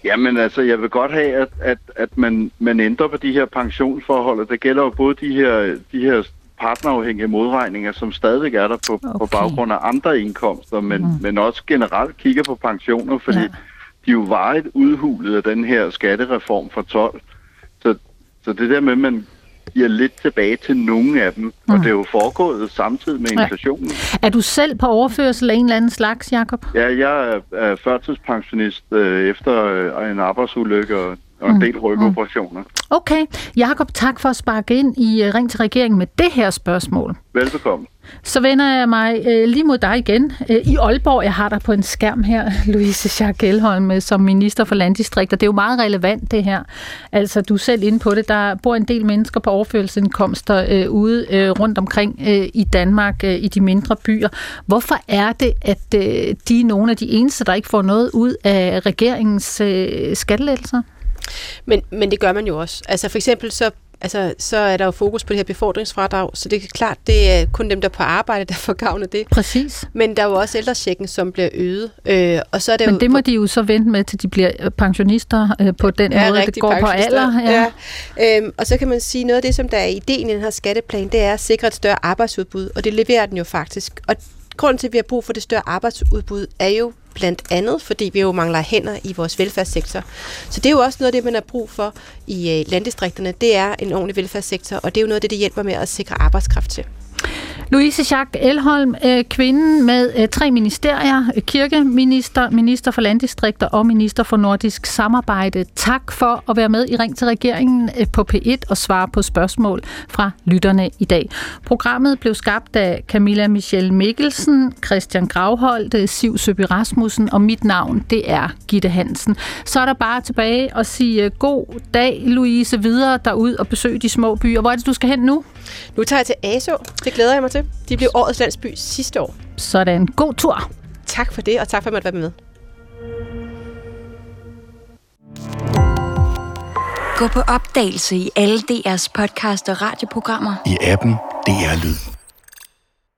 Jamen altså, jeg vil godt have, at, at, at man, man ændrer på de her pensionsforhold, og det gælder jo både de her, de her partnerafhængige modregninger, som stadig er der på, okay. på baggrund af andre indkomster, men, mm. men også generelt kigger på pensioner, fordi ja de er jo varet udhulet af den her skattereform fra 12. Så, så det der med, at man giver lidt tilbage til nogle af dem, mm. og det er jo foregået samtidig med inflationen. Ja. Er du selv på overførsel af en eller anden slags, Jakob? Ja, jeg er, er førtidspensionist øh, efter øh, en arbejdsulykke og, og en mm. del rygoperationer. Mm. Okay. Jakob, tak for at sparke ind i uh, Ring til regeringen med det her spørgsmål. Velbekomme. Så vender jeg mig øh, lige mod dig igen. Øh, I Aalborg, jeg har dig på en skærm her, Louise Schack Elholm, øh, som minister for landdistrikter. Det er jo meget relevant, det her. Altså, du er selv inde på det. Der bor en del mennesker på overførelsesindkomster øh, ude øh, rundt omkring øh, i Danmark, øh, i de mindre byer. Hvorfor er det, at øh, de er nogle af de eneste, der ikke får noget ud af regeringens øh, skattelettelser? Men, men det gør man jo også. Altså for eksempel så altså, så er der jo fokus på det her befordringsfradrag, så det er klart, det er kun dem, der er på arbejde, der får gavn af det. Præcis. Men der er jo også ældresjekken, som bliver øget. Øh, og så er det Men jo, det må de jo så vente med, til de bliver øh, pensionister øh, på den ja, måde, det går på alder. Ja. Ja. Øhm, og så kan man sige, noget af det, som der er ideen i den her skatteplan, det er at sikre et større arbejdsudbud, og det leverer den jo faktisk. Og grunden til, at vi har brug for det større arbejdsudbud, er jo blandt andet, fordi vi jo mangler hænder i vores velfærdssektor. Så det er jo også noget af det, man har brug for i øh, landdistrikterne. Det er en ordentlig velfærdssektor, og det er jo noget af det, det hjælper med at sikre arbejdskraft til. Louise Schack Elholm, øh, kvinden med øh, tre ministerier, øh, kirkeminister, minister for landdistrikter og minister for nordisk samarbejde. Tak for at være med i Ring til regeringen på P1 og svare på spørgsmål fra lytterne i dag. Programmet blev skabt af Camilla Michelle Mikkelsen, Christian Gravholdt, Siv Søby Rasmussen og mit navn, det er Gitte Hansen. Så er der bare tilbage at sige god dag, Louise, videre derud og besøg de små byer. Hvor er det, du skal hen nu? Nu tager jeg til ASO. Det glæder jeg mig til. De blev årets landsby sidste år. Sådan. God tur. Tak for det, og tak for at måtte være med. Gå på opdagelse i alle DR's podcast og radioprogrammer. I appen DR Lyd.